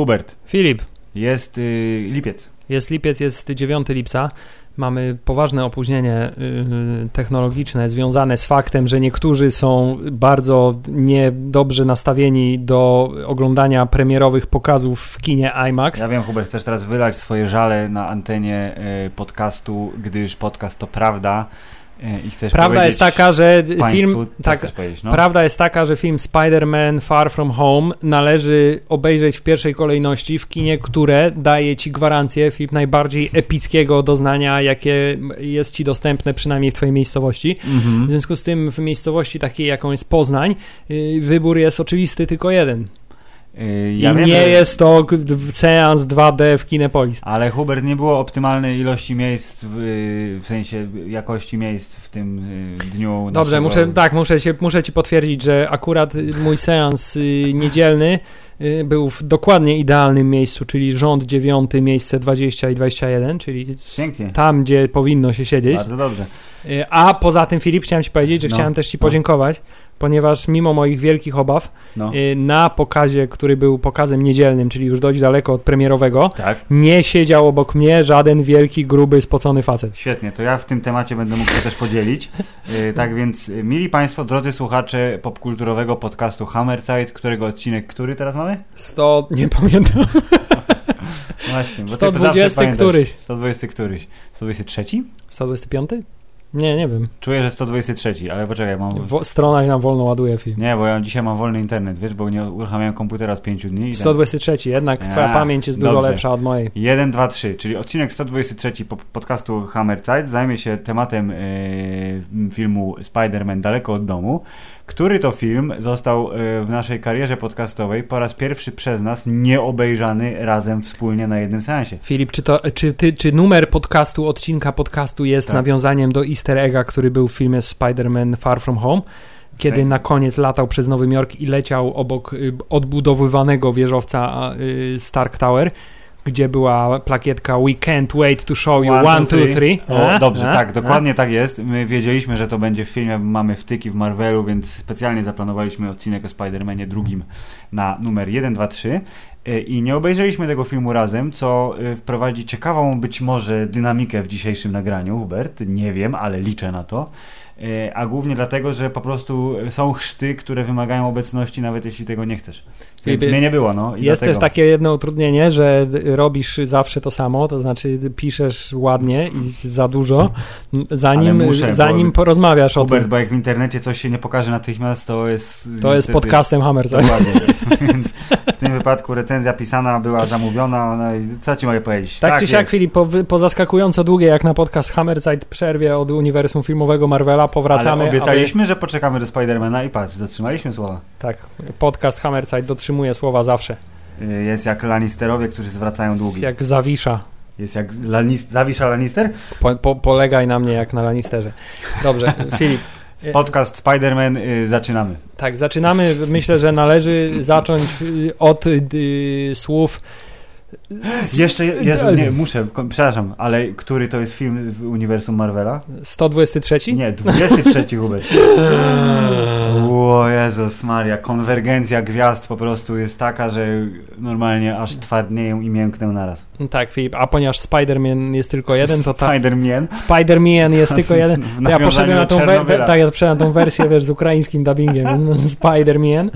Hubert, Filip, jest y, lipiec. jest lipiec, jest 9 lipca. Mamy poważne opóźnienie y, technologiczne związane z faktem, że niektórzy są bardzo niedobrze nastawieni do oglądania premierowych pokazów w kinie IMAX. Ja wiem, Hubert, chcesz teraz wylać swoje żale na antenie y, podcastu, gdyż podcast to prawda y, i chcesz Prawda jest taka, że film. Tak, no? Prawda jest taka, że film Spider-Man Far From Home należy obejrzeć w pierwszej kolejności w kinie, które daje ci gwarancję film najbardziej epickiego doznania, jakie jest ci dostępne przynajmniej w twojej miejscowości. W Mhm. związku z tym w miejscowości takiej, jaką jest Poznań, yy, wybór jest oczywisty tylko jeden. Y, I ja wiem, nie że- jest to seans 2D w Kinepolis. Ale Hubert, nie było optymalnej ilości miejsc, w, w sensie jakości miejsc w tym y, dniu. Dobrze, muszę, tak, muszę, się, muszę ci potwierdzić, że akurat mój seans niedzielny był w dokładnie idealnym miejscu, czyli rząd 9, miejsce 20 i 21, czyli Pięknie. tam, gdzie powinno się siedzieć. Bardzo dobrze. A poza tym, Filip, chciałem ci powiedzieć, że No, chciałem też ci no. podziękować, ponieważ mimo moich wielkich obaw, No. y, na pokazie, który był pokazem niedzielnym, czyli już dość daleko od premierowego, Tak. nie siedział obok mnie żaden wielki, gruby, spocony facet. Świetnie, to ja w tym temacie będę mógł się też podzielić. Y, tak więc, mili Państwo, drodzy słuchacze popkulturowego podcastu Hammerzeit, którego odcinek, który teraz mamy? 100, nie pamiętam. Właśnie, bo ty 120 zawsze pamiętasz. któryś. 120 któryś. 123? 125? Nie, nie wiem. Czuję, że 123, ale poczekaj, mam... W stronach nam wolno ładuje film. Nie, bo ja dzisiaj mam wolny internet, wiesz, bo nie uruchamiałem komputera od 5 dni. i tak. 123, jednak twoja A, pamięć jest dużo dobrze. lepsza od mojej. 1, 2, 3, czyli odcinek 123 po- podcastu Hammerzeit zajmie się tematem e, filmu Spider-Man Daleko od domu, który to film został e, w naszej karierze podcastowej po raz pierwszy przez nas nie obejrzany razem wspólnie na jednym seansie. Filip, czy, to, czy, ty, czy numer podcastu, odcinka podcastu jest Tak. nawiązaniem do easter egga, który był w filmie Spider-Man Far From Home? Kiedy na koniec latał przez Nowym Jork i leciał obok y, odbudowywanego wieżowca y, Stark Tower, gdzie była plakietka We can't wait to show you one, two, three. O, A? dobrze, A? tak, dokładnie tak jest. My wiedzieliśmy, że to będzie w filmie, mamy wtyki w Marvelu, więc specjalnie zaplanowaliśmy odcinek o Spider-Manie drugim na numer 1, 2, 3. E, I nie obejrzeliśmy tego filmu razem, co e, wprowadzi ciekawą być może dynamikę w dzisiejszym nagraniu, Hubert. Nie wiem, ale liczę na to. E, A głównie dlatego, że po prostu są chrzty, które wymagają obecności, nawet jeśli tego nie chcesz. Więc mnie nie było, no. Jest dlatego. też takie jedno utrudnienie, że robisz zawsze to samo, to znaczy piszesz ładnie i za dużo, zanim, muszę, zanim porozmawiasz o Hubert, tym. bo jak w internecie coś się nie pokaże natychmiast, to jest... To jest niestety- podcastem Hammerzeit. Dokładnie. Więc w tym wypadku recenzja pisana była zamówiona. No i co ci mogę powiedzieć? Tak, czy siak, jest. Filip, po, po zaskakująco długiej jak na podcast Hammerzeit przerwie od uniwersum filmowego Marvela powracamy. Ale obiecaliśmy, że poczekamy do Spidermana i patrz, zatrzymaliśmy słowa. Aby, tak, podcast Hammerzeit dotrzymuje słowa zawsze. Y, Jest jak Lannisterowie, którzy zwracają długi. Jak zawisza. Jest jak Lannis- Zawisza Lannister? Po, po, polegaj na mnie jak na Lannisterze. Dobrze, Filip. Podcast Spider-Man, y, zaczynamy. Tak, zaczynamy. Myślę, że należy zacząć y, od y, słów. Jeszcze, Jezu, nie, muszę, przepraszam, ale który to jest film w uniwersum Marvela? 123? Nie, 23 Hubert. O Jezus Maria, konwergencja gwiazd po prostu jest taka, że normalnie aż twardnieją i mięknę naraz. Tak, Filip, a ponieważ Spider-Man jest tylko jeden, to ta, Spider-Man. Spider-Man jest tylko jeden. To ja nawiązaniu poszedłem na tą, we, tak, ja poszedłem na tą wersję wiesz, z ukraińskim dubbingiem. Spider-Man.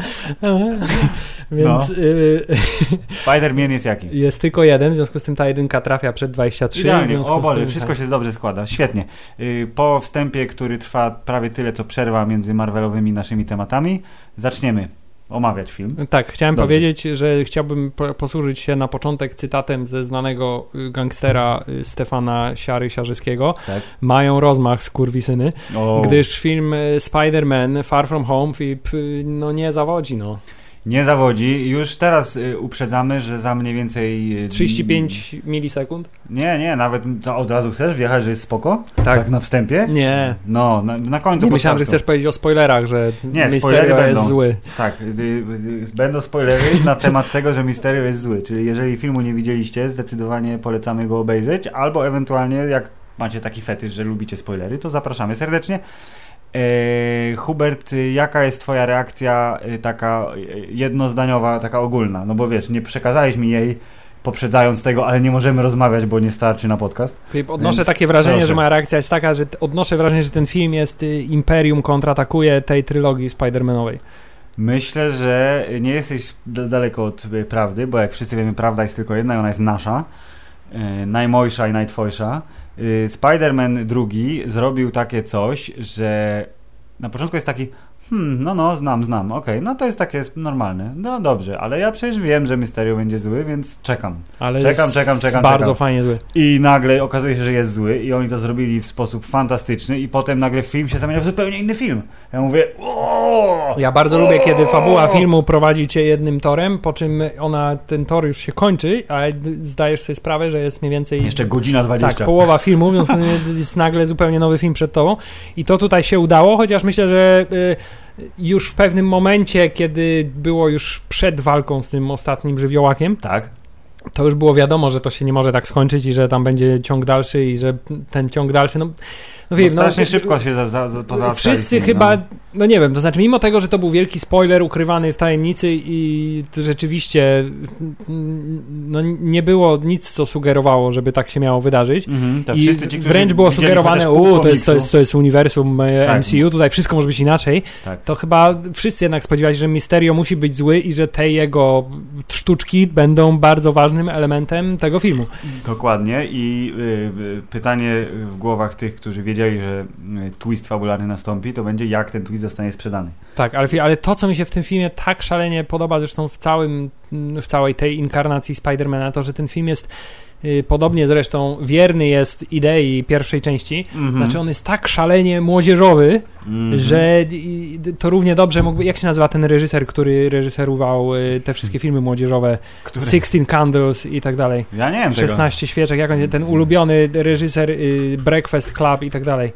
Więc No. y, Spider-Man jest jaki? jest tylko jeden, w związku z tym ta jedynka trafia przed 23. w Idealnie, o z Boże, tym, wszystko tak. się dobrze składa, świetnie. Y, Po wstępie, który trwa prawie tyle, co przerwa między Marvelowymi naszymi tematami, zaczniemy omawiać film. Tak, chciałem Dobrze. powiedzieć, że chciałbym po, posłużyć się na początek cytatem ze znanego y, gangstera y, Stefana Siary Siarzyskiego. Tak. Mają rozmach skurwisyny, O, gdyż film y, Spider-Man Far From Home Filip, y, no nie zawodzi, no. Nie zawodzi. Już teraz y, uprzedzamy, że za mniej więcej... y, 35 milisekund? Nie, nie, nawet to od razu chcesz wjechać, że jest spoko? Tak na wstępie? Nie. No, na, na końcu Nie myślałem, że chcesz powiedzieć o spoilerach, że Nie, spoilery jest zły. Tak, y, y, będą spoilery na temat tego, że Mysterio jest zły. Czyli jeżeli filmu nie widzieliście, zdecydowanie polecamy go obejrzeć, albo ewentualnie jak macie taki fetysz, że lubicie spoilery, to zapraszamy serdecznie. E, Hubert, jaka jest twoja reakcja e, taka e, jednozdaniowa, taka ogólna? No bo wiesz, nie przekazałeś mi jej poprzedzając tego, ale nie możemy rozmawiać, bo nie starczy na podcast. Odnoszę Więc takie wrażenie, proszę. że moja reakcja jest taka, że odnoszę wrażenie, że ten film jest y, Imperium kontratakuje tej trylogii Spider-Manowej. Myślę, że nie jesteś daleko od y, prawdy, bo jak wszyscy wiemy, prawda jest tylko jedna i ona jest nasza. Yy, najmojsza i najtwojsza. Yy, Spider-Man drugi zrobił takie coś, że na początku jest taki hmm, no no, znam, znam, okej, no to jest takie normalne. No dobrze, ale ja przecież wiem, że Mysterio będzie zły, więc czekam. Ale Czekam, czekam, czekam, Bardzo czekam. fajnie zły. I nagle okazuje się, że jest zły i oni to zrobili w sposób fantastyczny i potem nagle film się zamienia w zupełnie inny film. Ja mówię! Ja bardzo lubię, kiedy fabuła filmu prowadzi cię jednym torem, po czym ona, ten tor już się kończy, d- zdajesz sobie sprawę, że jest mniej więcej Jeszcze godzina 20. tak, połowa filmu, więc jest nagle zupełnie nowy film przed tobą. I to tutaj się udało, chociaż myślę, że y, już w pewnym momencie, kiedy było już przed walką z tym ostatnim żywiołakiem, Tak. to już było wiadomo, że to się nie może tak skończyć i że tam będzie ciąg dalszy i że ten ciąg dalszy, no, no No wiem, strasznie no, szybko się za, za, za, Wszyscy tym, chyba, no. no nie wiem, to znaczy mimo tego, że to był wielki spoiler ukrywany w tajemnicy i rzeczywiście no nie było nic, co sugerowało, żeby tak się miało wydarzyć. Mhm, to I wszyscy ci, wręcz było sugerowane, u, to jest, to, jest, to jest uniwersum e, Tak. MCU, tutaj wszystko może być inaczej. Tak. To chyba wszyscy jednak spodziewali się, że Mysterio musi być zły i że te jego sztuczki będą bardzo ważnym elementem tego filmu. Dokładnie i y, y, pytanie w głowach tych, którzy wiedzieli, że y, twist fabularny nastąpi, to będzie jak ten twist zostanie sprzedany. Tak, ale, ale to, co mi się w tym filmie tak szalenie podoba, zresztą w, całym, w całej tej inkarnacji Spidermana, to, że ten film jest podobnie zresztą wierny jest idei pierwszej części. Mhm. Znaczy on jest tak szalenie młodzieżowy, Mhm. że to równie dobrze mógłby, jak się nazywa ten reżyser, który reżyserował y, te wszystkie filmy młodzieżowe, Który? Sixteen Candles i tak dalej, Ja nie wiem tego. 16 świeczek, jak on ten ulubiony reżyser y, Breakfast Club i tak dalej.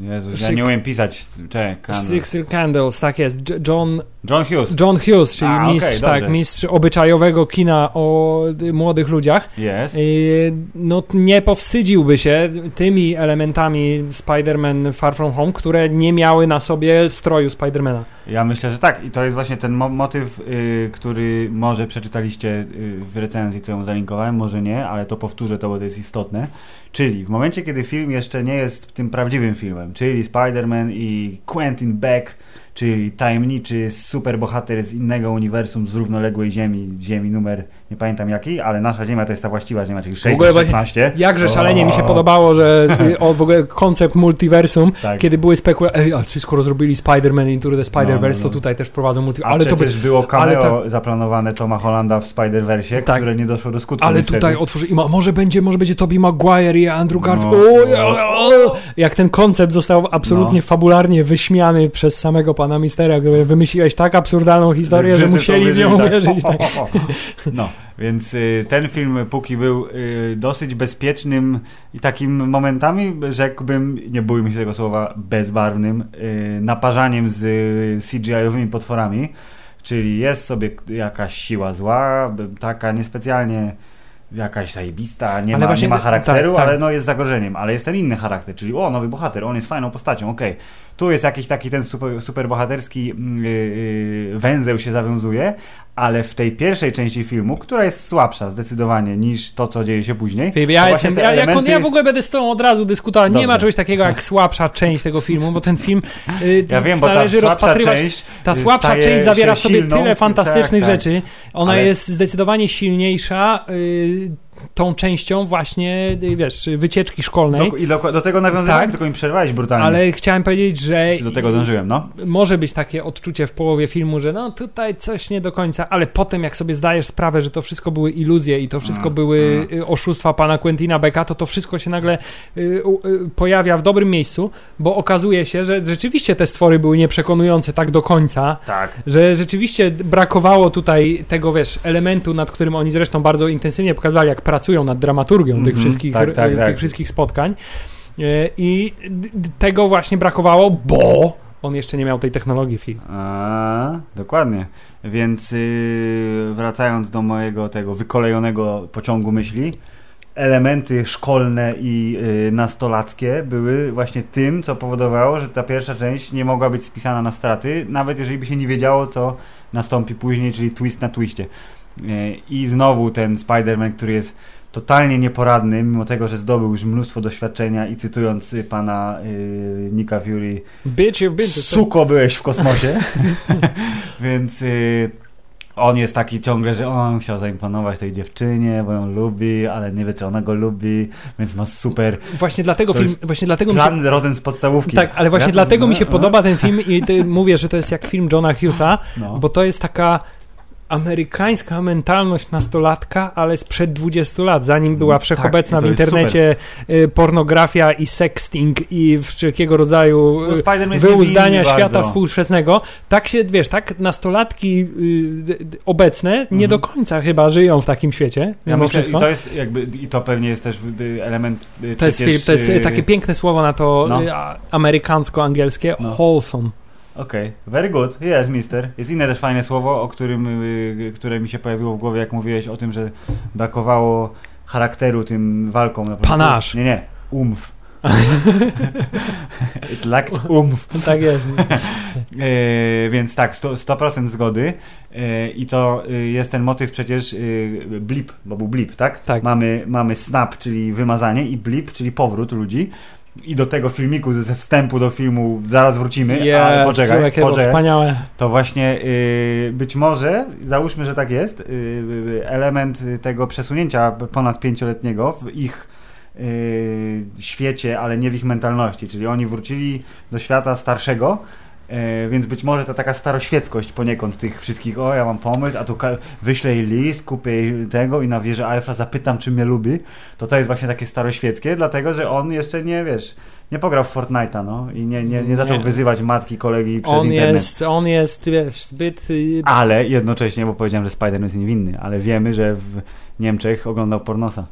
Mm, Jezus, ja Six- nie umiem pisać. Czekaj, Sixteen Candles, tak jest. John John Hughes. John Hughes, czyli A, mistrz, dobrze. tak, mistrz obyczajowego kina o y, młodych ludziach. Jest. Y, No, nie powstydziłby się tymi elementami Spider-Man Far From Home, które nie miały na sobie stroju Spidermana. Ja myślę, że tak. I to jest właśnie ten mo- motyw, y, który może przeczytaliście w recenzji, co ją zalinkowałem, może nie, ale to powtórzę to, bo to jest istotne. Czyli w momencie, kiedy film jeszcze nie jest tym prawdziwym filmem, czyli Spider-Man i Quentin Beck, czyli tajemniczy superbohater z innego uniwersum, z równoległej Ziemi, Ziemi numer, nie pamiętam jaki, ale nasza Ziemia to jest ta właściwa Ziemia, czyli W ogóle właśnie 616. Jakże szalenie mi się podobało, że y, o, w ogóle koncept multiversum, Tak. kiedy były spekulacje, ej, a czy skoro zrobili Spider-Man Into the Spider-Verse, No, no, no. to tutaj też prowadzą multiversum. Ale to przecież było cameo zaplanowane Toma Hollanda w Spider-Versie, Tak. które nie doszło do skutku. Ale niestety. tutaj otworzy i ma, może będzie, może będzie Tobey Maguire i Andrew Garfield. No, o, no. jak ten koncept został absolutnie No. fabularnie wyśmiany przez samego pana Mistera, który wymyśliłeś tak absurdalną historię, że, wszyscy musieli w nią uwierzyli, uwierzyć. Tak. No, więc y, ten film póki był y, dosyć bezpiecznym i takim momentami, rzekłbym, nie bójmy się tego słowa, bezbarwnym, y, naparzaniem z CGI-owymi potworami, czyli jest sobie jakaś siła zła, taka niespecjalnie jakaś zajebista, nie, Ale ma, właśnie nie ma tak, charakteru, tak. ale no jest zagrożeniem, ale jest ten inny charakter, czyli o, nowy bohater, on jest fajną postacią, okej. Tu jest jakiś taki ten super, super bohaterski mm, yy, yy, węzeł się zawiązuje, ale w tej pierwszej części filmu, która jest słabsza zdecydowanie niż to, co dzieje się później. Filip, Ja, jestem, te ja, on, elementy- ja w ogóle będę z tobą od razu dyskutował. Nie ma czegoś takiego jak słabsza część tego filmu, bo ten film y, Ja wiem, bo ta należy słabsza rozpatrywać. część Ta y, słabsza staje część zawiera w sobie silną. tyle fantastycznych tak, tak. rzeczy. Ona Ale- jest zdecydowanie silniejsza y, tą częścią właśnie, y, wiesz, wycieczki szkolnej. Do, I do, do tego nawiązałem, Tak. tylko mi przerwałeś brutalnie. Ale chciałem powiedzieć, że Czy do tego dążyłem, no? może być takie odczucie w połowie filmu, że no tutaj coś nie do końca, ale potem jak sobie zdajesz sprawę, że to wszystko były iluzje i to wszystko Mm, były y, oszustwa pana Quentina Becka, to to wszystko się nagle y, y, pojawia w dobrym miejscu, bo okazuje się, że rzeczywiście te stwory były nieprzekonujące tak do końca, Tak. że rzeczywiście brakowało tutaj tego, wiesz, elementu, nad którym oni zresztą bardzo intensywnie pokazywali, jak pracują nad dramaturgią tych, Mhm, wszystkich, tak, tak, tak. tych wszystkich spotkań. Y, I tego właśnie brakowało, bo on jeszcze nie miał tej technologii film. A, dokładnie. Więc yy, wracając do mojego tego wykolejonego pociągu myśli, elementy szkolne i y, nastolackie były właśnie tym, co powodowało, że ta pierwsza część nie mogła być spisana na straty, nawet jeżeli by się nie wiedziało, co nastąpi później, czyli twist na twiście. Y, I znowu ten Spider-Man, który jest totalnie nieporadny, mimo tego, że zdobył już mnóstwo doświadczenia i cytując pana y, Nika Fury, Bitch, you've been to suko byłeś w kosmosie, więc y, on jest taki ciągle, że on chciał zaimponować tej dziewczynie, bo ją lubi, ale nie wie, czy ona go lubi, więc ma super Właśnie dlatego To film, właśnie dlatego mi się plan rodem z podstawówki. Tak, ale właśnie Ja- dlatego mi się no, podoba ten film i ty mówię, że to jest jak film Johna Hughesa, No. bo to jest taka amerykańska mentalność nastolatka, ale sprzed 20 lat, zanim była Tak, wszechobecna i to w jest internecie y, pornografia i sexting i wszelkiego rodzaju No, y, jest wyuzdania świata bardzo. współczesnego. Tak się, wiesz, tak nastolatki y, obecne nie Mhm. do końca chyba żyją w takim świecie, Ja myślę, i wszystko. to jest jakby, i to pewnie jest też element To jest, przecież, to jest y, y, takie piękne słowo na to no. amerykańsko-angielskie, No. wholesome. Okej, very good, yes mister. Jest inne też fajne słowo, o którym, y, które mi się pojawiło w głowie, jak mówiłeś o tym, że brakowało charakteru tym walką. Na. Panache. Nie, nie, umf. It lacked umf. Tak jest. E, więc tak, 100%, 100% zgody. E, I to e, jest ten motyw przecież e, blip, bo był blip, tak? Tak. Mamy, mamy snap, czyli wymazanie i blip, czyli powrót ludzi. I do tego filmiku ze wstępu do filmu zaraz wrócimy, ale Jezu, poczekaj, jakie poczekaj. wspaniałe. To właśnie y, być może, załóżmy, że tak jest, y, y, element tego przesunięcia ponad pięcioletniego w ich świecie, ale nie w ich mentalności, czyli oni wrócili do świata starszego, y, więc być może to taka staroświeckość poniekąd tych wszystkich, o ja mam pomysł, a tu wyślę jej list, kupię jej tego i na wieży Alfa zapytam, czy mnie lubi, to to jest właśnie takie staroświeckie, dlatego, że on jeszcze nie, wiesz, nie pograł w Fortnite'a, no i nie, nie, nie zaczął Nie. wyzywać matki, kolegi przez On internet. jest, on jest, wiesz, zbyt... y, Ale jednocześnie, bo powiedziałem, że Spider-Man jest niewinny, ale wiemy, że w Niemczech oglądał pornosa.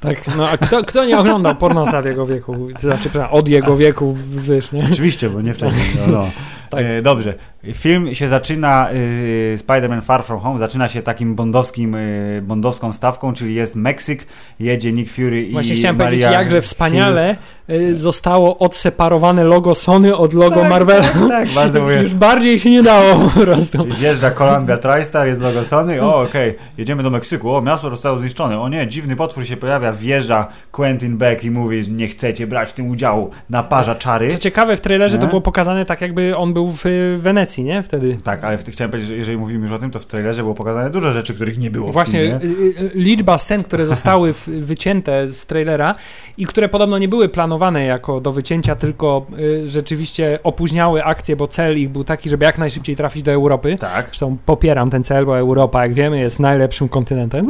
Tak, no a kto, kto nie oglądał pornosa w jego wieku? Znaczy, od jego wieku wzwyż, nie? Oczywiście, bo nie wcześniej. No, no. Tak. E, dobrze. Film się zaczyna, y, Spider-Man Far From Home, zaczyna się takim bondowskim, y, bondowską stawką, czyli jest Meksyk, jedzie Nick Fury i Właśnie chciałem Maria powiedzieć, jakże wspaniale y, zostało odseparowane logo Sony od logo Tak, Marvela. Tak, tak, bardzo mówię. Już bardziej się nie dało po prostu. Wjeżdża Columbia TriStar, jest logo Sony, o okej, jedziemy do Meksyku, o miasto zostało zniszczone, o nie, dziwny potwór się pojawia, wjeżdża Quentin Beck i mówi, że nie chcecie brać w tym udziału, naparza czary. Co ciekawe, w trailerze to Nie? było pokazane tak, jakby on był w y, Wenecji, nie? Wtedy. Tak, ale chciałem powiedzieć, że jeżeli mówimy już o tym, to w trailerze było pokazane dużo rzeczy, których nie było Właśnie w filmie. y, y, liczba scen, które zostały wycięte z trailera i które podobno nie były planowane jako do wycięcia, tylko y, rzeczywiście opóźniały akcję, bo cel ich był taki, żeby jak najszybciej trafić do Europy. Tak. Zresztą popieram ten cel, bo Europa, jak wiemy, jest najlepszym kontynentem.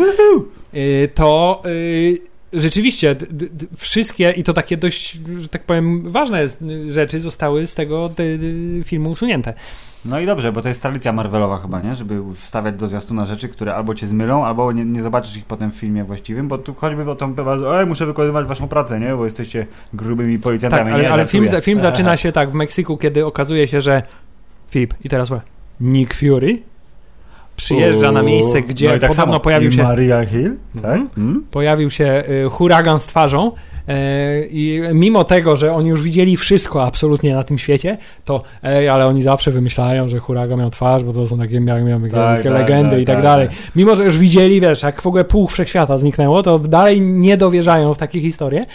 Y, to y, rzeczywiście wszystkie i to takie dość, że tak powiem, ważne rzeczy zostały z tego filmu usunięte. No i dobrze, bo to jest tradycja Marvelowa chyba, nie? Żeby wstawiać do zwiastuna rzeczy, które albo cię zmylą, albo nie, nie zobaczysz ich potem w filmie właściwym, bo tu choćby o tą ej, muszę wykonywać waszą pracę, nie? Bo jesteście grubymi Tak, policjantami. ale, nie, ale film, film zaczyna się tak w Meksyku, kiedy okazuje się, że Filip, i teraz Nick Fury przyjeżdża na miejsce, gdzie no i tak podobno samo. pojawił się, Maria Hill, tak? Mhm. Mm? pojawił się y, huragan z twarzą e, i mimo tego, że oni już widzieli wszystko absolutnie na tym świecie, to ej, ale oni zawsze wymyślają, że huragan miał twarz, bo to są takie, miał, miał, takie Tak, tak, legendy tak, i tak, tak, dalej. tak. Mimo, że już widzieli, wiesz, jak w ogóle pół wszechświata zniknęło, to dalej nie dowierzają w takie historie.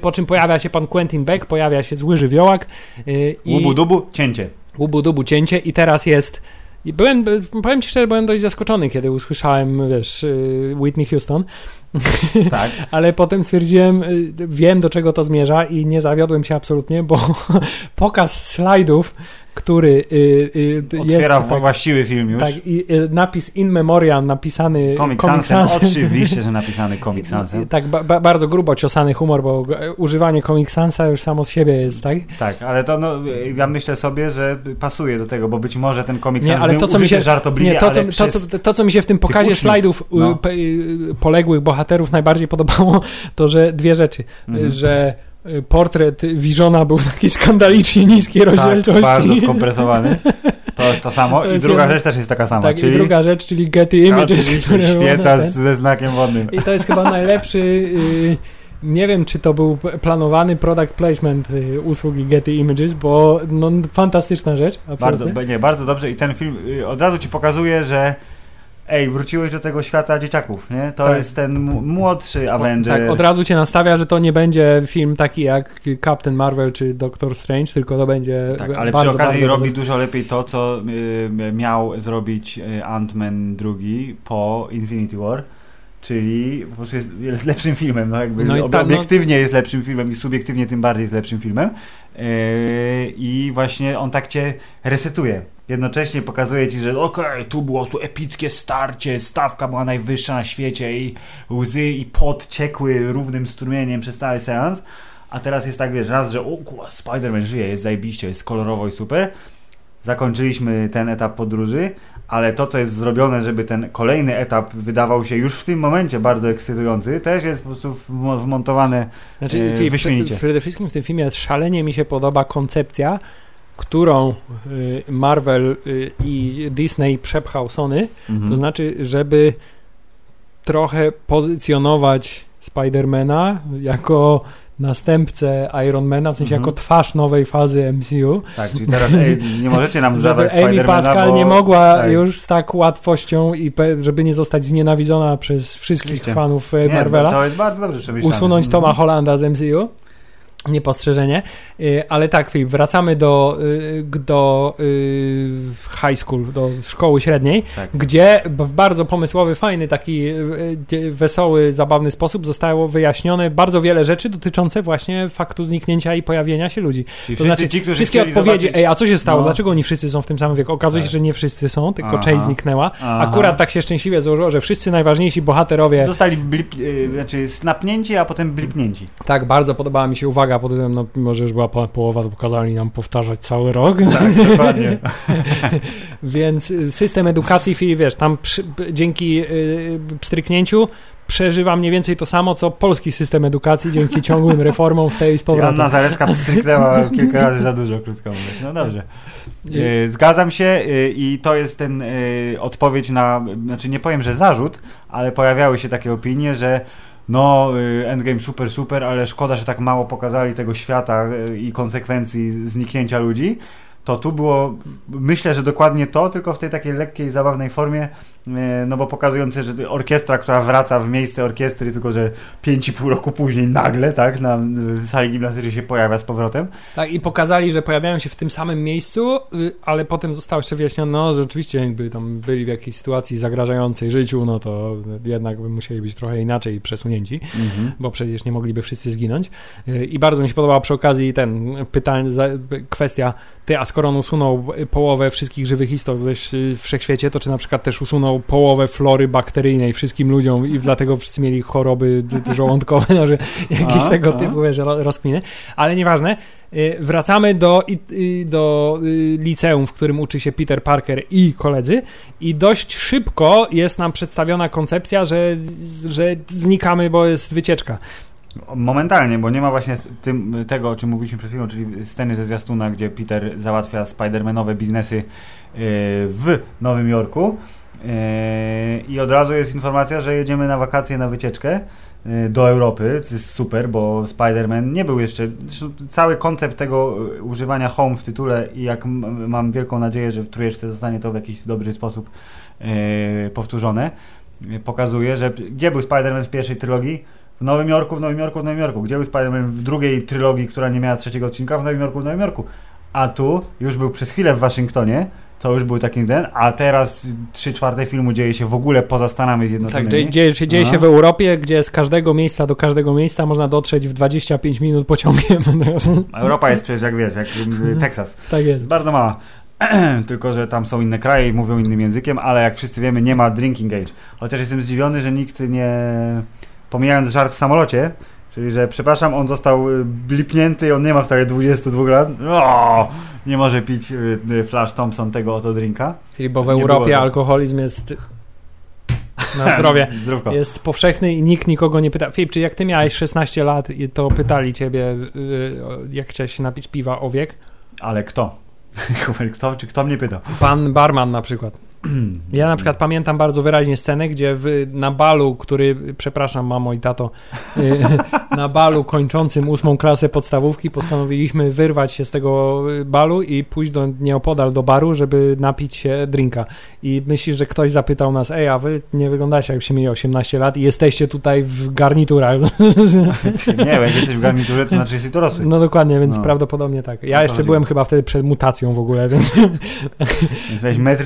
Po czym pojawia się pan Quentin Beck, pojawia się zły żywiołak y, i Łubu dubu, cięcie. łubu dubu cięcie i teraz jest i byłem, powiem ci szczerze, byłem dość zaskoczony, kiedy usłyszałem, wiesz, y, Whitney Houston, Tak. ale potem stwierdziłem, y, wiem do czego to zmierza i nie zawiodłem się absolutnie, bo pokaz slajdów, który y, y, Otwiera jest... w- właściwy film już. Tak, i y, napis in memoriam napisany Comic Comic Sansem. oczywiście, że napisany Comic. Tak, ba, ba, bardzo grubo ciosany humor, bo używanie Comic Sansa już samo z siebie jest, tak? Tak, ale to no, ja myślę sobie, że pasuje do tego, bo być może ten Comic Nie, Sans ale to, co mi się- żartobliwie, Nie, to co, to, co, to, co mi się w tym pokazie uczniów, slajdów y, no. y, poległych bohaterów najbardziej podobało, to że dwie rzeczy. Mhm. Że y, portret Visiona był w takiej skandalicznie niskiej rozdzielczości. Tak, bardzo skompresowany. To jest to samo. To jest I druga jedna... rzecz też jest taka sama. Tak, czyli... i druga rzecz, czyli Getty Images. Czyli świeca z, ze znakiem wodnym. I to jest chyba najlepszy... Yy, nie wiem, czy to był planowany product placement y, usługi Getty Images, bo no, fantastyczna rzecz. Bardzo, nie, bardzo dobrze i ten film y, od razu ci pokazuje, że ej, wróciłeś do tego świata dzieciaków, nie? To tak. jest ten młodszy Avenger. tak, od razu cię nastawia, że to nie będzie film taki jak Captain Marvel czy Doctor Strange, tylko to będzie Tak, ale bardzo, przy okazji bardzo, robi bardzo... dużo lepiej to, co y, miał zrobić y, Ant-Man drugi po Infinity War. Czyli po prostu jest, lepszym filmem, no jakby no ta, obiektywnie no... jest lepszym filmem i subiektywnie tym bardziej jest lepszym filmem. Yy, I właśnie on tak cię resetuje jednocześnie pokazuje ci, że okej, okay, tu było su epickie starcie, stawka była najwyższa na świecie i łzy i pot ciekły równym strumieniem przez cały seans, a teraz jest tak, wiesz, raz, że o kurwa, Spider-Man żyje, jest zajebiście, jest kolorowo i super. Zakończyliśmy ten etap podróży, ale to, co jest zrobione, żeby ten kolejny etap wydawał się już w tym momencie bardzo ekscytujący, też jest po prostu wmontowane znaczy, e, wyśmienicie. Przede wszystkim w tym filmie szalenie mi się podoba koncepcja, którą y, Marvel y, i Disney przepchał Sony, mhm. to znaczy, żeby trochę pozycjonować Spidermana jako następcę Ironmana, w sensie mhm. jako twarz nowej fazy MCU. Tak, czyli teraz ej, nie możecie nam zabrać Amy Pascal bo... nie mogła tak. już z tak łatwością i żeby nie zostać znienawidzona przez wszystkich Oczywiście. fanów e, Marvela. Nie, to jest bardzo dobrze przemyślane. Usunąć Toma mhm. Hollanda z MCU niepostrzeżenie, y, ale tak, Filip, wracamy do, y, do y, high school, do szkoły średniej, tak. gdzie w bardzo pomysłowy, fajny, taki wesoły, zabawny sposób zostało wyjaśnione bardzo wiele rzeczy dotyczące właśnie faktu zniknięcia i pojawienia się ludzi. Czyli to znaczy, ci, wszystkie odpowiedzi, zobaczyć... ej, a co się stało, no. dlaczego oni wszyscy są w tym samym wieku? Okazuje tak. się, że nie wszyscy są, tylko Aha. część zniknęła. Aha. Akurat tak się szczęśliwie złożyło, że wszyscy najważniejsi bohaterowie... Zostali blip, znaczy snapnięci, a potem blipnięci. Tak, bardzo podobała mi się uwaga uwaga, potem no, mimo, że już była połowa, to pokazali nam powtarzać cały rok. Tak, dokładnie. Więc y, system edukacji, Filip, wiesz, tam przy, dzięki y, pstryknięciu przeżywa mniej więcej to samo, co polski system edukacji dzięki ciągłym reformom w tej z powrotem. Anna Zalewska pstryknęła kilka razy za dużo, krótko mówiąc. No dobrze. Y, zgadzam się i to jest ten odpowiedź na, znaczy nie powiem, że zarzut, ale pojawiały się takie opinie, że no, y, Endgame super, super, ale szkoda, że tak mało pokazali tego świata y, i konsekwencji zniknięcia ludzi. To tu było, myślę, że dokładnie to, tylko w tej takiej lekkiej, zabawnej formie, no bo pokazujące, że orkiestra, która wraca w miejsce orkiestry, tylko że 5,5 roku później nagle, tak, na sali gimnastycznej się pojawia z powrotem. Tak, i pokazali, że pojawiają się w tym samym miejscu, y, ale potem zostało jeszcze wyjaśnione, no, że rzeczywiście jakby tam byli w jakiejś sytuacji zagrażającej życiu, no to jednak by musieli być trochę inaczej przesunięci, mhm. bo przecież nie mogliby wszyscy zginąć. Y, I bardzo mi się podobała przy okazji ten pytań, kwestia, ty, a skoro on usunął połowę wszystkich żywych istot w wszechświecie, to czy na przykład też usunął połowę flory bakteryjnej wszystkim ludziom i dlatego wszyscy mieli choroby żołądkowe, no, że jakieś a, tego a. typu wiesz, rozkminy. Ale nieważne. Y, wracamy do, do y, liceum, w którym uczy się Peter Parker i koledzy i dość szybko jest nam przedstawiona koncepcja, że, że znikamy, bo jest wycieczka. Momentalnie, bo nie ma właśnie tym, tego, o czym mówiliśmy przed chwilą, czyli sceny ze zwiastuna, gdzie Peter załatwia Spidermanowe biznesy w Nowym Jorku i od razu jest informacja, że jedziemy na wakacje, na wycieczkę yy, do Europy, co jest super, bo Spider-Man nie był jeszcze, cały koncept tego używania home w tytule i jak mam wielką nadzieję, że w trójeczce zostanie to w jakiś dobry sposób powtórzone, pokazuje, że gdzie był Spider-Man w pierwszej trylogii? w Nowym Jorku, w Nowym Jorku, w Nowym Jorku. Gdzie był Spider-Man w drugiej trylogii, która nie miała trzeciego odcinka? W Nowym Jorku, w Nowym Jorku. A tu już był przez chwilę w Waszyngtonie, to już był taki ten, a teraz trzy czwarte filmu dzieje się w ogóle poza Stanami Zjednoczonymi. Tak, dzieje, się, dzieje się w Europie, gdzie z każdego miejsca do każdego miejsca można dotrzeć w 25 minut pociągiem. Europa jest przecież, jak wiesz, jak Teksas. tak jest. Bardzo mała. Tylko, że tam są inne kraje i mówią innym językiem, ale jak wszyscy wiemy, nie ma drinking age. Chociaż jestem zdziwiony, że nikt nie pomijając żart w samolocie, czyli że przepraszam, on został y, blipnięty i on nie ma wcale 22 lat. O, nie może pić y, y, Flash Thompson tego oto drinka. Czyli bo w Europie alkoholizm jest Na zdrowie. Jest powszechny i nikt nikogo nie pyta. Filip, czy jak ty miałeś 16 lat, to pytali ciebie, jak chciałeś się napić piwa o wiek? Ale kto? Kto, czy kto mnie pytał? Pan barman na przykład. Ja na przykład pamiętam bardzo wyraźnie scenę, gdzie w, na balu, który, przepraszam mamo i tato, y, na balu kończącym ósmą klasę podstawówki postanowiliśmy wyrwać się z tego balu i pójść do nieopodal do baru, żeby napić się drinka. I myślisz, że ktoś zapytał nas, ej, a wy nie wyglądacie jakbyście mieli 18 lat i jesteście tutaj w garniturach. Nie, jak jesteś w garniturze, to znaczy jesteś dorosły. No dokładnie, więc No. prawdopodobnie tak. Ja to jeszcze chodzi. byłem chyba wtedy przed mutacją w ogóle, więc... Więc weź metr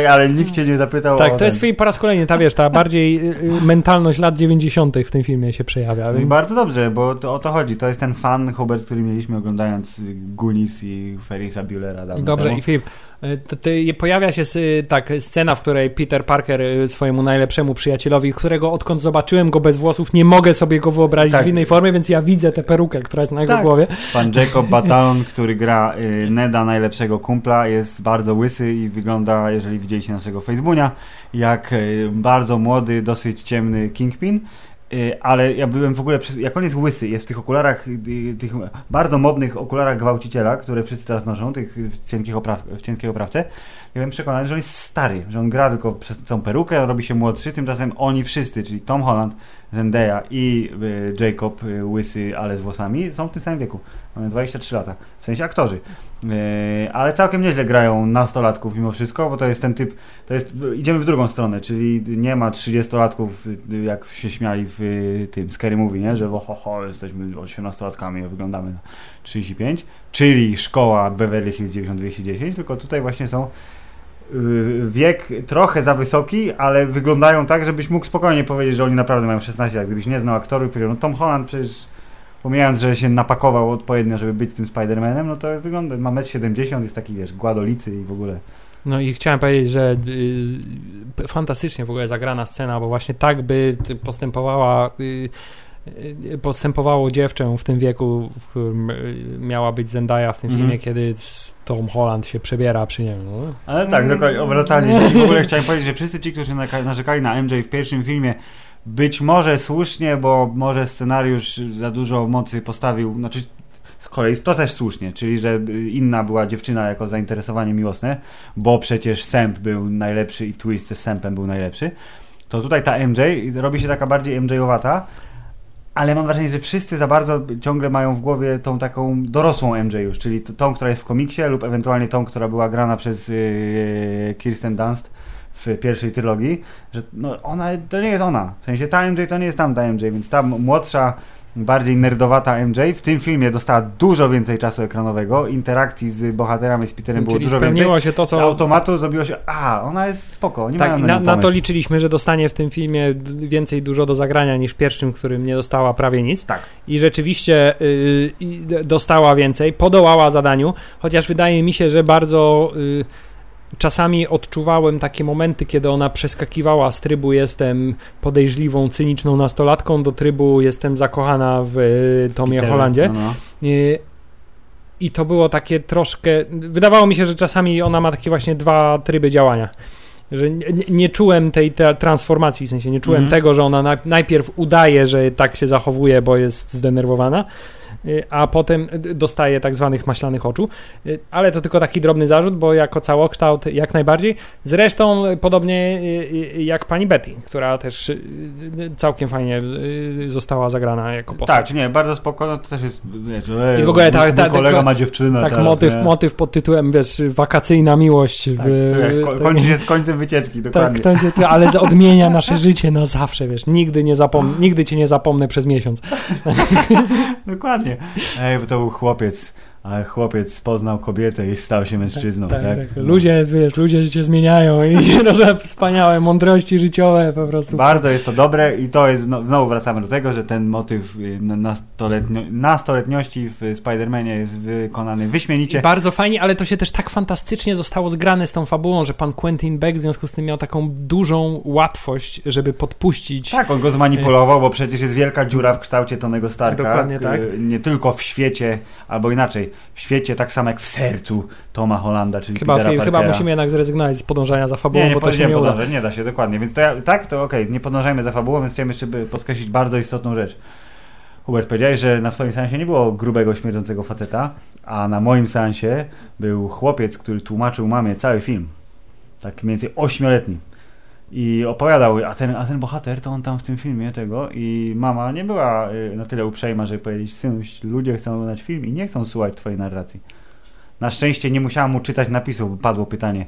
dwadzieścia, ale nikt cię nie zapytał Tak, o to jest ten. film po raz kolejny, ta wiesz, ta bardziej y, y, mentalność lat 90. w tym filmie się przejawia. No bardzo dobrze, bo to, o to chodzi. To jest ten fan, Hubert, który mieliśmy oglądając Goonies i Ferrisa Buellera Dobrze, temu. i Filip, y, to, to pojawia się tak scena, w której Peter Parker swojemu najlepszemu przyjacielowi, którego odkąd zobaczyłem go bez włosów, nie mogę sobie go wyobrazić Tak. w innej formie, więc ja widzę tę perukę, która jest na jego Tak. głowie. Pan Jacob Batalon, który gra Neda, najlepszego kumpla, jest bardzo łysy i wygląda, jeżeli widzieliście naszego Facebooka, jak y, bardzo młody, dosyć ciemny Kingpin. Y, Ale ja byłem w ogóle, jak on jest łysy, jest w tych okularach, y, tych bardzo modnych okularach gwałciciela, które wszyscy teraz noszą, tych w, cienkich opraw, w cienkiej oprawce, ja byłem przekonany, że on jest stary, że on gra tylko przez tą perukę, robi się młodszy, tymczasem oni wszyscy, czyli Tom Holland, Zendaya i Jacob łysy, ale z włosami, są w tym samym wieku. Mają 23 lata, w sensie aktorzy. Yy, ale całkiem nieźle grają nastolatków mimo wszystko, bo to jest ten typ, to jest, idziemy w drugą stronę, czyli nie ma 30-latków, y, jak się śmiali w y, tym Scary Movie, nie? że wo, ho, ho, jesteśmy 18-latkami, a wyglądamy na 35, czyli szkoła Beverly Hills 9210, tylko tutaj właśnie są wiek trochę za wysoki, ale wyglądają tak, żebyś mógł spokojnie powiedzieć, że oni naprawdę mają 16 lat. Gdybyś nie znał aktorów, powiedział, no Tom Holland przecież pomijając, że się napakował odpowiednio, żeby być tym Spider-Manem, no to wygląda, ma 1,70 m, jest taki, wiesz, gładolicy i w ogóle. No i chciałem powiedzieć, że y, fantastycznie w ogóle zagrana scena, bo właśnie tak by postępowała, y, y, postępowało dziewczę w tym wieku, w którym y, miała być Zendaya w tym Mhm. filmie, kiedy s- Tom Holland się przebiera przy nim. No. Ale tak, dokładnie, obracanie się. I w ogóle chciałem powiedzieć, że wszyscy ci, którzy narzekali na MJ w pierwszym filmie, być może słusznie, bo może scenariusz za dużo mocy postawił, znaczy z kolei to też słusznie, czyli że inna była dziewczyna jako zainteresowanie miłosne, bo przecież Sęp był najlepszy i twist ze Sępem był najlepszy, to tutaj ta MJ robi się taka bardziej MJ-owata, ale mam wrażenie, że wszyscy za bardzo ciągle mają w głowie tą taką dorosłą MJ już, czyli tą, która jest w komiksie lub ewentualnie tą, która była grana przez yy, Kirsten Dunst w pierwszej trylogii, że no ona, to nie jest ona. W sensie ta MJ to nie jest tamta MJ, więc ta młodsza, bardziej nerdowata MJ w tym filmie dostała dużo więcej czasu ekranowego, interakcji z bohaterami, z Peterem było Czyli dużo więcej. się to, Z co... automatu zrobiło się, a, ona jest spoko, nie Tak, na, nią na to liczyliśmy, że dostanie w tym filmie więcej dużo do zagrania niż w pierwszym, w którym nie dostała prawie nic. Tak. I rzeczywiście y, d- dostała więcej, podołała zadaniu, chociaż wydaje mi się, że bardzo y, czasami odczuwałem takie momenty, kiedy ona przeskakiwała z trybu jestem podejrzliwą, cyniczną nastolatką do trybu jestem zakochana w y, Tomie Peterze, Hollandzie. No, no. Y, I to było takie troszkę. Wydawało mi się, że czasami ona ma takie właśnie dwa tryby działania. Że nie, nie- czułem tej te transformacji, w sensie nie czułem Mhm. tego, że ona na, najpierw udaje, że tak się zachowuje, bo jest zdenerwowana, a potem y, dostaje tak zwanych maślanych oczu. Y, Ale to tylko taki drobny zarzut, bo jako całokształt jak najbardziej. Zresztą y, podobnie y, y, jak pani Betty, która też y, y, całkiem fajnie y, została zagrana jako postać. Tak, nie, bardzo spoko, no to też jest, wiesz, ej, I w ogóle ta- ta- kolega ma dziewczynę Tak, teraz, motyw, nie? motyw pod tytułem, wiesz, wakacyjna miłość. Tak, w, tak- kończy się z końcem wycieczki, tak, dokładnie. się, ale odmienia nasze życie na zawsze, wiesz, nigdy, nie zapom- nigdy cię nie zapomnę przez miesiąc. Dokładnie. Ej, bo to był chłopiec, ale chłopiec poznał kobietę i stał się mężczyzną, tak? Tak, tak. No. Ludzie, wiesz, ludzie się zmieniają i się wspaniałe mądrości życiowe po prostu. Bardzo jest to dobre i to jest, no, znowu wracamy do tego, że ten motyw y, na- nastoletnio, nastoletniości w Spider-Manie jest wykonany wyśmienicie. I bardzo fajnie, ale to się też tak fantastycznie zostało zgrane z tą fabułą, że pan Quentin Beck w związku z tym miał taką dużą łatwość, żeby podpuścić Tak, on go zmanipulował, bo przecież jest wielka dziura w kształcie Tonego Starka. Dokładnie y, tak. Nie tylko w świecie, albo inaczej. W świecie, tak samo jak w sercu Toma Hollanda, czyli Chyba, Petera chyba musimy jednak zrezygnować z podążania za fabułą, Nie, nie bo to się nie uda. nie da się, dokładnie. Więc to ja, tak, to okej, nie podążajmy za fabułą, więc chciałem jeszcze podkreślić bardzo istotną rzecz. Hubert, powiedziałeś, że na swoim seansie nie było grubego, śmierdzącego faceta, a na moim seansie był chłopiec, który tłumaczył mamie cały film. Tak mniej więcej ośmioletni. I opowiadał, a ten, a ten bohater, to on tam w tym filmie tego i mama nie była y, na tyle uprzejma, żeby powiedzieć, synuś, ludzie chcą oglądać film i nie chcą słuchać twojej narracji. Na szczęście nie musiałam mu czytać napisów, bo padło pytanie,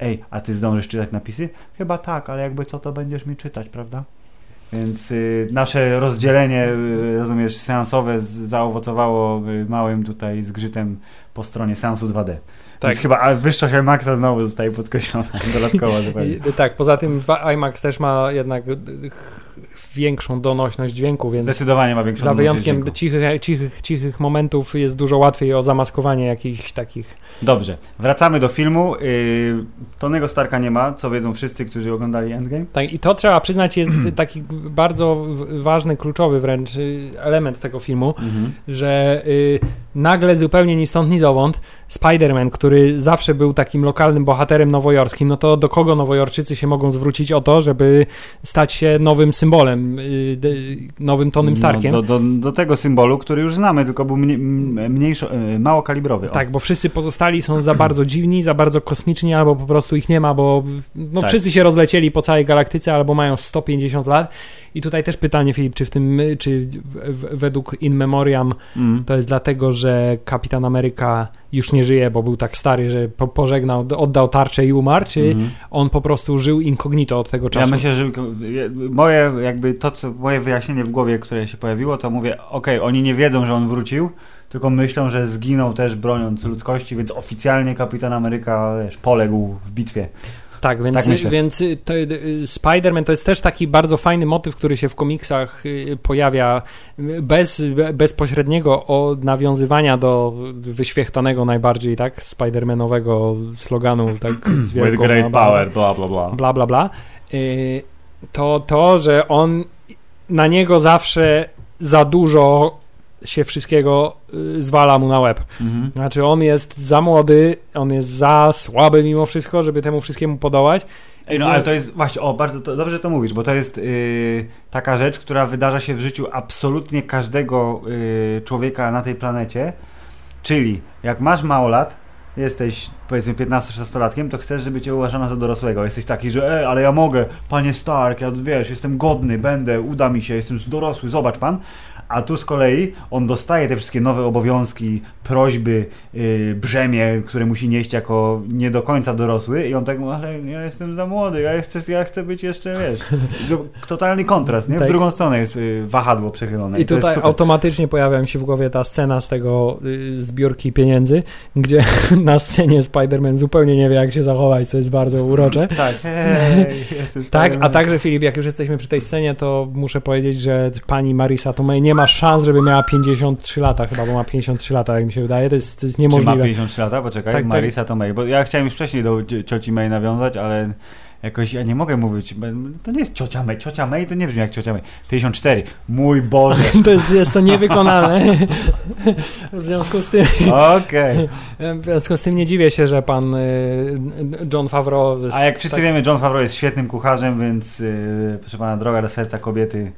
ej, a ty zdążysz czytać napisy? Chyba tak, ale jakby co, to będziesz mi czytać, prawda? Więc y, nasze rozdzielenie, y, rozumiesz, seansowe zaowocowało y, małym tutaj zgrzytem po stronie seansu 2D. Tak. Więc chyba a wyższość IMAXa znowu zostaje podkreślona dodatkowo. zupełnie. I, tak, poza tym IMAX też ma jednak ch- większą donośność dźwięku, więc Zdecydowanie ma większą za wyjątkiem cichych, cichych, cichych momentów jest dużo łatwiej o zamaskowanie jakichś takich Dobrze, wracamy do filmu. Y, Tonego Starka nie ma, co wiedzą wszyscy, którzy oglądali Endgame. Tak, i to trzeba przyznać jest taki bardzo ważny, kluczowy wręcz y, element tego filmu, że y, nagle zupełnie ni stąd, ni zowąd Spider-Man, który zawsze był takim lokalnym bohaterem nowojorskim, no to do kogo nowojorczycy się mogą zwrócić o to, żeby stać się nowym symbolem, y, nowym Tonym Starkiem? No, do, do, do tego symbolu, który już znamy, tylko był mnie, m- mniejszo, y, mało kalibrowy. O. Tak, bo wszyscy pozostali są za bardzo dziwni, za bardzo kosmiczni, albo po prostu ich nie ma, bo no, Tak. wszyscy się rozlecieli po całej galaktyce, albo mają 150 lat. I tutaj też pytanie, Filip, czy w tym, czy według In Memoriam Mm. to jest dlatego, że Kapitan Ameryka już nie żyje, bo był tak stary, że po, pożegnał, oddał tarczę i umarł, czy Mhm. on po prostu żył incognito od tego Ja czasu? myślę, że moje jakby to, co moje wyjaśnienie w głowie, które się pojawiło, to mówię, okej, oni nie wiedzą, że on wrócił, tylko myślą, że zginął też broniąc ludzkości, więc oficjalnie Kapitan Ameryka wiesz, poległ w bitwie. Tak, więc, Tak więc y, to, y, Spider-Man to jest też taki bardzo fajny motyw, który się w komiksach y, pojawia bez be- bezpośredniego od nawiązywania do wyświechtanego najbardziej tak Spider-Manowego sloganu tak z wielką bla, bla, bla bla bla. bla bla bla. Y, To to, że on na niego zawsze za dużo się wszystkiego y, zwala mu na łeb. Mhm. Znaczy on jest za młody, on jest za słaby mimo wszystko, żeby temu wszystkiemu podołać. Ej, no ale to jest właśnie, o bardzo to, dobrze to mówisz, bo to jest yy, taka rzecz, która wydarza się w życiu absolutnie każdego yy, człowieka na tej planecie. Czyli jak masz mało lat, jesteś powiedzmy 15-16-latkiem, to chcesz, żeby cię uważano za dorosłego. Jesteś taki, że ej, ale ja mogę, panie Stark, ja wiesz, jestem godny, będę, uda mi się, jestem dorosły, zobacz pan. A tu z kolei on dostaje te wszystkie nowe obowiązki, prośby, yy, brzemię, które musi nieść jako nie do końca dorosły i on tak mówi, ale ja jestem za młody, ja chcę, ja chcę być jeszcze, wiesz, totalny kontrast, nie? W Tak. drugą stronę jest yy, wahadło przechylone. I jest tutaj automatycznie pojawia mi się w głowie ta scena z tego y, zbiórki pieniędzy, gdzie na scenie Spider-Man zupełnie nie wie, jak się zachować, co jest bardzo urocze. Tak, jestem Tak, a także Filip, jak już jesteśmy przy tej scenie, to muszę powiedzieć, że pani Marisa Tomei nie ma szans, żeby miała 53 lata chyba, bo ma 53 lata, jak mi się wydaje, to jest, to jest Czy ma niemożliwe. 53 lata? Poczekaj, Tak, tak. Marisa to May. Bo ja chciałem już wcześniej do cio- cioci May nawiązać, ale jakoś ja nie mogę mówić. To nie jest ciocia May. Ciocia May to nie brzmi jak ciocia May. 54. Mój Boże. To jest, jest to niewykonalne. W związku z tym Okej. w związku z tym nie dziwię się, że pan y, John Favreau A jak wszyscy wiemy, John Favreau jest świetnym kucharzem, więc yy, proszę pana, droga do serca kobiety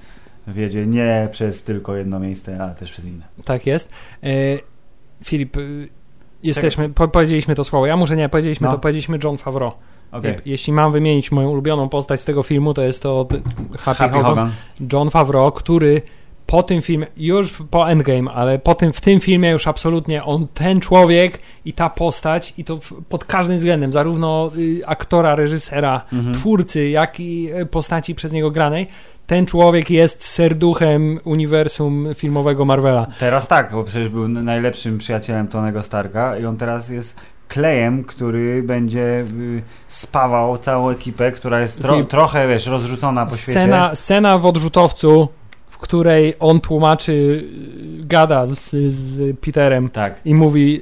wiedzie nie przez tylko jedno miejsce, ale też przez inne. Tak jest. E, Filip, y, jesteśmy, po, powiedzieliśmy to słowo. Ja muszę nie, powiedzieliśmy No. to, powiedzieliśmy John Favreau. Je- Jeśli mam wymienić moją ulubioną postać z tego filmu, to jest to Happy, Happy Hogan. Hogan. John Favreau, który po tym filmie, już po Endgame, ale po tym, w tym filmie już absolutnie on, ten człowiek i ta postać i to pod każdym względem, zarówno y, aktora, reżysera, Mhm. twórcy, jak i y, postaci przez niego granej, ten człowiek jest serduchem uniwersum filmowego Marvela. Teraz tak, bo przecież był najlepszym przyjacielem Tonego Starka i on teraz jest klejem, który będzie y, spawał całą ekipę, która jest tro, trochę, wiesz, rozrzucona po świecie. Scena, scena w odrzutowcu, w której on tłumaczy, y, gada z, z Peterem Tak. i mówi,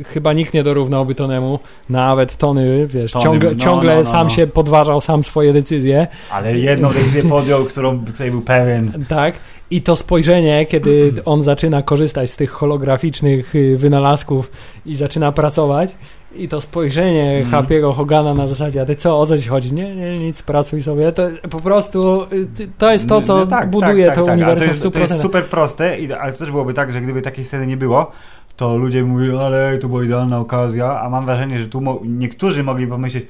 y, chyba nikt nie dorównałby Tonemu, nawet Tony, wiesz, Tony, ciągle, no, ciągle no, no, sam no. się podważał sam swoje decyzje, Ale jedną decyzję podjął, którą, której był pewien. tak, I to spojrzenie, kiedy on zaczyna korzystać z tych holograficznych y, wynalazków i zaczyna pracować, i to spojrzenie mm. Happy'ego Hogana na zasadzie, a ty co, o co ci chodzi? Nie, nie, nic, pracuj sobie. To po prostu y, to jest to, co no, tak, buduje tak, tak, to tak, uniwersum to jest, to jest super proste, ale to też byłoby tak, że gdyby takiej sceny nie było, to ludzie mówią, ale to była idealna okazja, a mam wrażenie, że tu mo niektórzy mogli pomyśleć,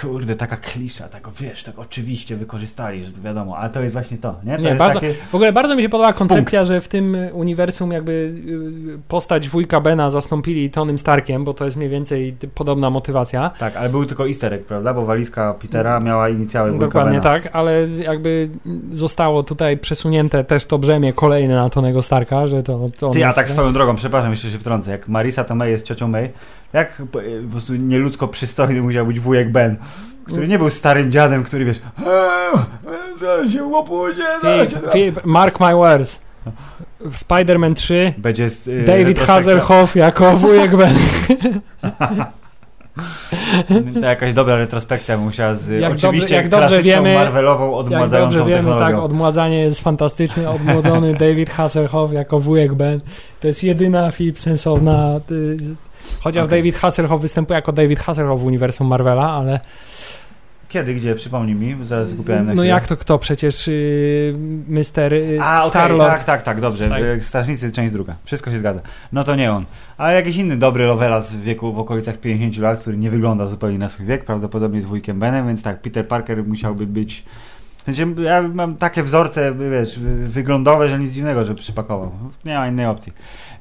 kurde, taka klisza, tak wiesz, tak oczywiście wykorzystali, że to wiadomo, ale to jest właśnie to, nie? To nie, bardzo, takie... W ogóle bardzo mi się podoba koncepcja, Punkt. że w tym uniwersum jakby y, postać wujka Bena zastąpili Tonym Starkiem, bo to jest mniej więcej podobna motywacja. Tak, ale był tylko easter egg, prawda? Bo walizka Petera miała inicjały wujka Dokładnie Bena. tak, ale jakby zostało tutaj przesunięte też to brzemię kolejne na Tonego Starka, że to, to Ty, a tak swoją drogą, przepraszam, jeszcze się wtrącę, jak Marisa Tomei jest ciocią May, jak po, po prostu nieludzko przystojny musiał być wujek Ben, który nie był starym dziadem, który wiesz, zaraz się łopuzie, Mark my words. W Spider-Man 3 będzie y, David Hasselhoff jako wujek Ben. to jakaś dobra retrospekcja musiała z jak oczywiście dobrze, jak dobrze wiemy, Marvelową odmładzającą jak dobrze wiemy, tak, odmładzanie jest fantastycznie, odmłodzony David Hasselhoff jako wujek Ben. To jest jedyna film sensowna Chociaż okay. David Hasselhoff występuje jako David Hasselhoff w uniwersum Marvela, ale... Kiedy, gdzie? Przypomnij mi, zaraz zgubiłem. No jak to kto? Przecież yy, Mister yy, A, okay, tak, tak, tak, dobrze. Tak. Y, Strażnicy, część druga. Wszystko się zgadza. No to nie on. Ale jakiś inny dobry Lovelas w wieku w okolicach 50 lat, który nie wygląda zupełnie na swój wiek, prawdopodobnie z wujkiem Benem, więc tak, Peter Parker musiałby być... Sensie, ja mam takie wzorce, wiesz, wyglądowe, że nic dziwnego, że przypakował. Nie ma innej opcji.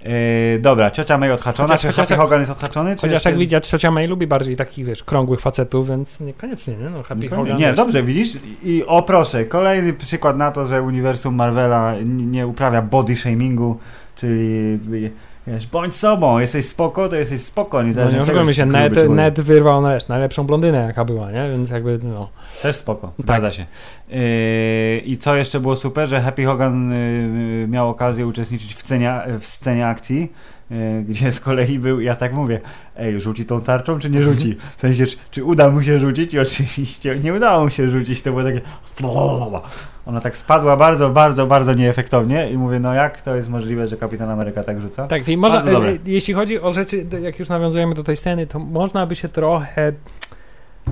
Yy, dobra, ciocia May odhaczona, chociaż, czy chociaż, Hogan jest odhaczony? Chociaż jeszcze... jak widać, ciocia May lubi bardziej takich, wiesz, krągłych facetów, więc niekoniecznie, nie? No, Happy Hogan nie, dobrze, widzisz? I o proszę, kolejny przykład na to, że uniwersum Marvela nie uprawia body shamingu, czyli Wiesz, bądź sobą, jesteś spoko, to jesteś spoko. Nie, no, nie oszukujmy się, net, net wyrwał na wiesz, najlepszą blondynę jaka była, nie? Więc jakby, no. Też spoko, tak. zgadza tak. się. Yy, I co jeszcze było super, że Happy Hogan yy, miał okazję uczestniczyć w, scenie, w scenie akcji gdzie z kolei był, ja tak mówię, ej, rzuci tą tarczą, czy nie rzuci? W sensie, czy, czy uda mu się rzucić? I oczywiście nie udało mu się rzucić, to było takie ona tak spadła bardzo, bardzo, bardzo nieefektownie i mówię, no jak to jest możliwe, że Kapitan Ameryka tak rzuca? Tak, i można, e, jeśli chodzi o rzeczy, jak już nawiązujemy do tej sceny, to można by się trochę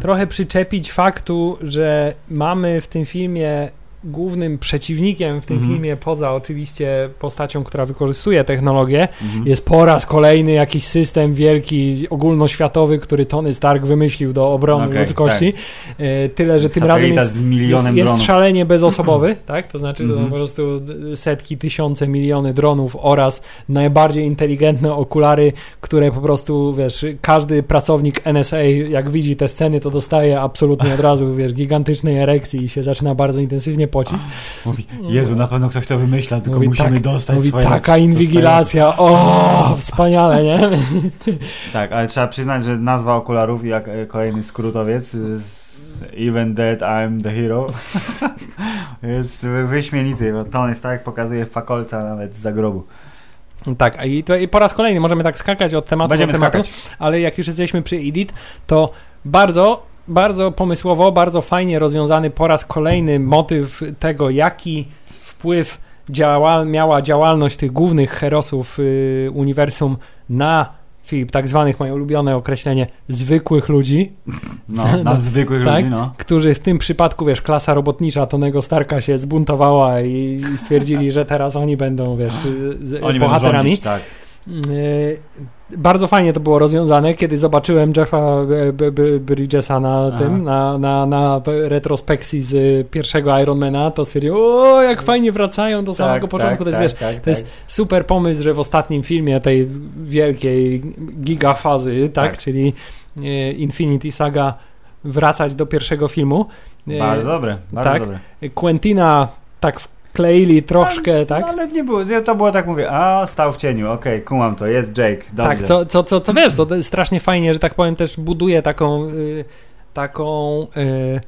trochę przyczepić faktu, że mamy w tym filmie głównym przeciwnikiem w tym -hmm. filmie, poza oczywiście postacią, która wykorzystuje technologię, -hmm. jest po raz kolejny jakiś system wielki, ogólnoświatowy, który Tony Stark wymyślił do obrony okay, ludzkości. Tak. E, tyle, że tym razem jest, jest, jest, szalenie bezosobowy, tak? To znaczy, -hmm. to po prostu setki, tysiące, miliony dronów oraz najbardziej inteligentne okulary, które po prostu, wiesz, każdy pracownik NSA, jak widzi te sceny, to dostaje absolutnie od razu, wiesz, gigantycznej erekcji i się zaczyna bardzo intensywnie pocić. Mówi, Jezu, na pewno ktoś to wymyśla, tylko mówi, musimy tak, dostać mówi, swoje... taka inwigilacja, o, wspaniale, nie? tak, ale trzeba przyznać, że nazwa okularów, jak e, kolejny skrótowiec z Even Dead, I'm the Hero jest wyśmienity, bo Tony Stark pokazuje fakolca nawet z zagrobu. Tak, i, to, i po raz kolejny możemy tak skakać od tematu Będziemy do tematu, skakać. ale jak już jesteśmy przy Edit, to bardzo bardzo pomysłowo, bardzo fajnie rozwiązany po raz kolejny motyw tego, jaki wpływ działa, miała działalność tych głównych herosów y, uniwersum na Filip, tak zwanych, moje ulubione określenie, zwykłych ludzi. No, na no, zwykłych tak, ludzi, no. Którzy w tym przypadku, wiesz, klasa robotnicza Tonego Starka się zbuntowała i stwierdzili, że teraz oni będą, wiesz, oni bohaterami. Będą rządzić, tak. Y, bardzo fajnie to było rozwiązane, kiedy zobaczyłem Jeffa e, Bridgesa na Aha. tym, na, na, na retrospekcji z pierwszego Ironmana, to stwierdził, o, jak fajnie wracają do tak, samego początku. Tak, to jest, tak, wiesz, tak, to jest tak. super pomysł, że w ostatnim filmie tej wielkiej gigafazy, tak, tak. czyli e, Infinity Saga wracać do pierwszego filmu. E, bardzo dobre, bardzo tak. dobre. Quentina tak w kleili troszkę, ale, tak? Ale nie było, to było tak, mówię, a stał w cieniu, okej, okay, kumam to, jest Jake, dobrze. Tak, co, co, co, co wiesz, to strasznie fajnie, że tak powiem, też buduje taką, y, taką y,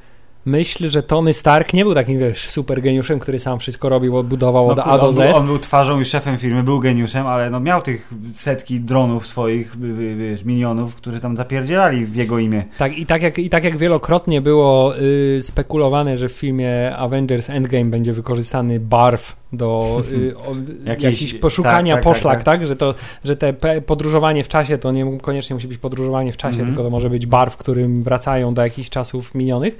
myśl, że Tony Stark nie był takim, wiesz, super geniuszem, który sam wszystko robił, budował no, od A do Z. On był, on był twarzą i szefem firmy, był geniuszem, ale no miał tych setki dronów swoich, wiesz, minionów, którzy tam zapierdzielali w jego imię. Tak, i tak jak, i tak jak wielokrotnie było y, spekulowane, że w filmie Avengers Endgame będzie wykorzystany barw do y, o, Jakiś- poszukania tak, tak, poszlak, tak, tak, Że, to, że te podróżowanie w czasie to nie koniecznie musi być podróżowanie w czasie, Mhm. tylko to może być bar, w którym wracają do jakichś czasów minionych,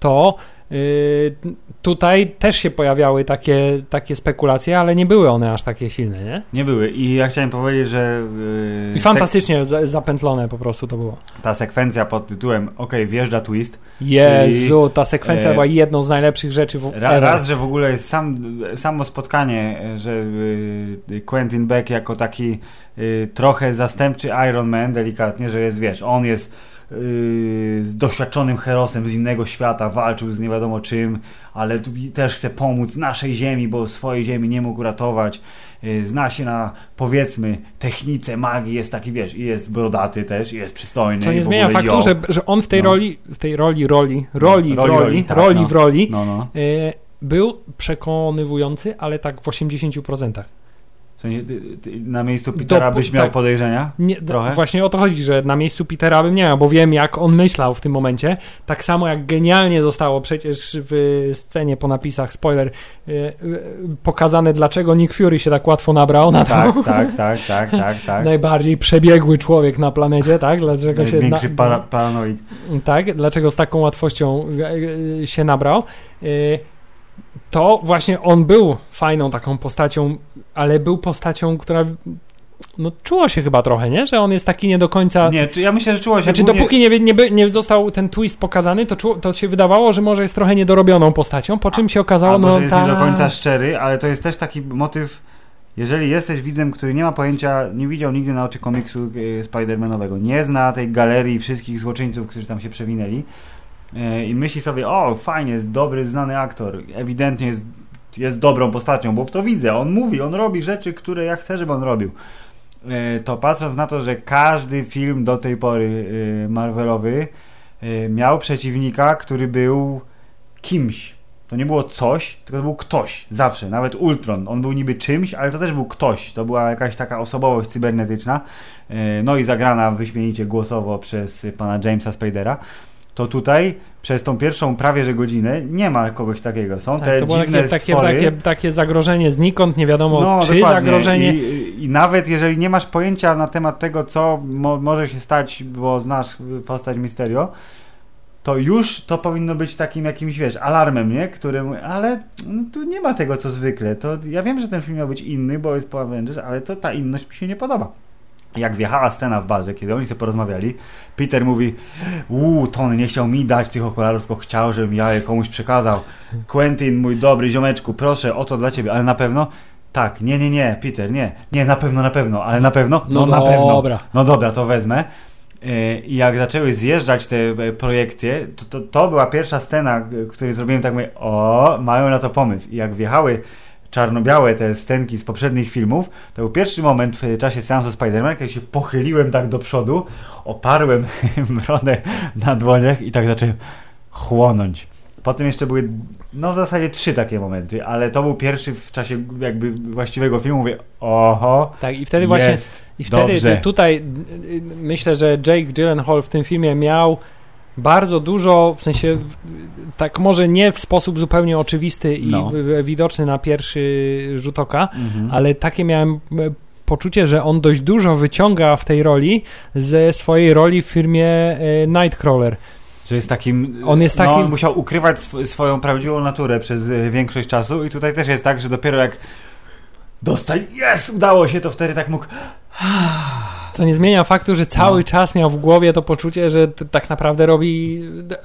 to y, tutaj też się pojawiały takie, takie spekulacje, ale nie były one aż takie silne, nie? Nie były. I ja chciałem powiedzieć, że yy, I fantastycznie za- zapętlone po prostu to było. sek- ta sekwencja pod tytułem OK, wjeżdża twist. Jezu, ta sekwencja e, była jedną z najlepszych rzeczy w Ra, raz, że w ogóle jest sam, samo spotkanie, że yy, Quentin Beck jako taki yy, trochę zastępczy Iron Man, delikatnie, że jest, wiesz, on jest yy, z doświadczonym herosem z innego świata, walczył z nie wiadomo czym, ale też chce pomóc naszej ziemi, bo swojej ziemi nie mógł uratować. Yy, zna się na, powiedzmy, technice magii, jest taki, wiesz, i jest brodaty też, i jest przystojny. Co nie w zmienia ogóle faktu, że, że on w tej No. roli, w tej roli, roli, roli, w Roli, roli, roli, tak, roli no. w roli, No, no. e, był przekonywujący, ale tak w 80%. W sensie, ty, ty, na miejscu Petera Do- byś miał tak. podejrzenia? Nie, Trochę? Właśnie o to chodzi, że na miejscu Petera bym nie miał, bo wiem jak on myślał w tym momencie. Tak samo jak genialnie zostało przecież w scenie po napisach, spoiler, e, e, pokazane dlaczego Nick Fury się tak łatwo nabrał na to. Tak, tak, tak, tak, tak, tak. Najbardziej przebiegły człowiek na planecie, tak? Dlaczego się Największy na, para, paranoid. tak, dlaczego z taką łatwością e, się nabrał, to właśnie on był fajną taką postacią, ale był postacią, która no czuło się chyba trochę, nie? Że on jest taki nie do końca... Nie, ja myślę, że czuło się Znaczy, głównie- dopóki nie, nie, nie został ten twist pokazany, to, czu, to się wydawało, że może jest trochę niedorobioną postacią, po czym się okazało, albo, no że jest ta... nie do końca szczery, ale to jest też taki motyw, jeżeli jesteś widzem, który nie ma pojęcia, nie widział nigdy na oczy komiksu e, Spider-Manowego, nie zna tej galerii wszystkich złoczyńców, którzy tam się przewinęli i myśli sobie, o fajnie, jest dobry, znany aktor, ewidentnie jest, jest dobrą postacią, bo to widzę, on mówi, on robi rzeczy, które ja chcę, żeby on robił. E, To patrząc na to, że każdy film do tej pory e, Marvelowy e, miał przeciwnika, który był kimś. To nie było coś, tylko to był ktoś. Zawsze. Nawet Ultron. On był niby czymś, ale to też był ktoś. To była jakaś taka osobowość cybernetyczna. E, No i zagrana wyśmienicie głosowo przez pana Jamesa Spadera. To tutaj przez tą pierwszą prawie że godzinę nie ma kogoś takiego. Są Tak, te to było dziwne takie, takie, stwory. takie, takie zagrożenie znikąd, nie wiadomo No, czy dokładnie. zagrożenie. I, I nawet jeżeli nie masz pojęcia na temat tego, co mo może się stać, bo znasz postać Mysterio, to już to powinno być takim jakimś, wiesz, alarmem, nie? Którym, ale no, tu nie ma tego, co zwykle. To ja wiem, że ten film miał być inny, bo jest po Avengers, ale to ta inność mi się nie podoba. Jak wjechała scena w barze, kiedy oni sobie porozmawiali, Peter mówi, uuu, Tony nie chciał mi dać tych okularów, tylko chciał, żebym ja je komuś przekazał. Quentin, mój dobry ziomeczku, proszę, oto dla ciebie, ale na pewno? Tak, nie, nie, nie, Peter, nie. Nie, na pewno, na pewno, ale na pewno? No, na pewno. dobra. No dobra, to wezmę. Yy, I jak zaczęły zjeżdżać te e, projekcje, to, to, to była pierwsza scena, e, której zrobiłem tak, mówię, o, mają na to pomysł. I jak wjechały czarno-białe te scenki z poprzednich filmów, to był pierwszy moment w czasie seansu Spider-Man, kiedy się pochyliłem tak do przodu, oparłem brodę na dłoniach i tak zacząłem chłonąć. Potem jeszcze były, no w zasadzie trzy takie momenty, ale to był pierwszy w czasie jakby właściwego filmu, mówię, oho, Tak, i wtedy właśnie jest. I wtedy Dobrze. tutaj y, y, myślę, że Jake Gyllenhaal w tym filmie miał bardzo dużo, w sensie tak może nie w sposób zupełnie oczywisty i No. widoczny na pierwszy rzut oka, Mhm. ale takie miałem e, poczucie, że on dość dużo wyciąga w tej roli ze swojej roli w firmie e, Nightcrawler. Że jest takim. On jest No, takim- on musiał ukrywać sw- swoją prawdziwą naturę przez y, większość czasu, i tutaj też jest tak, że dopiero jak dostał, jest, udało się, to wtedy tak mógł. Co nie zmienia faktu, że cały No. czas miał w głowie to poczucie, że tak naprawdę robi d-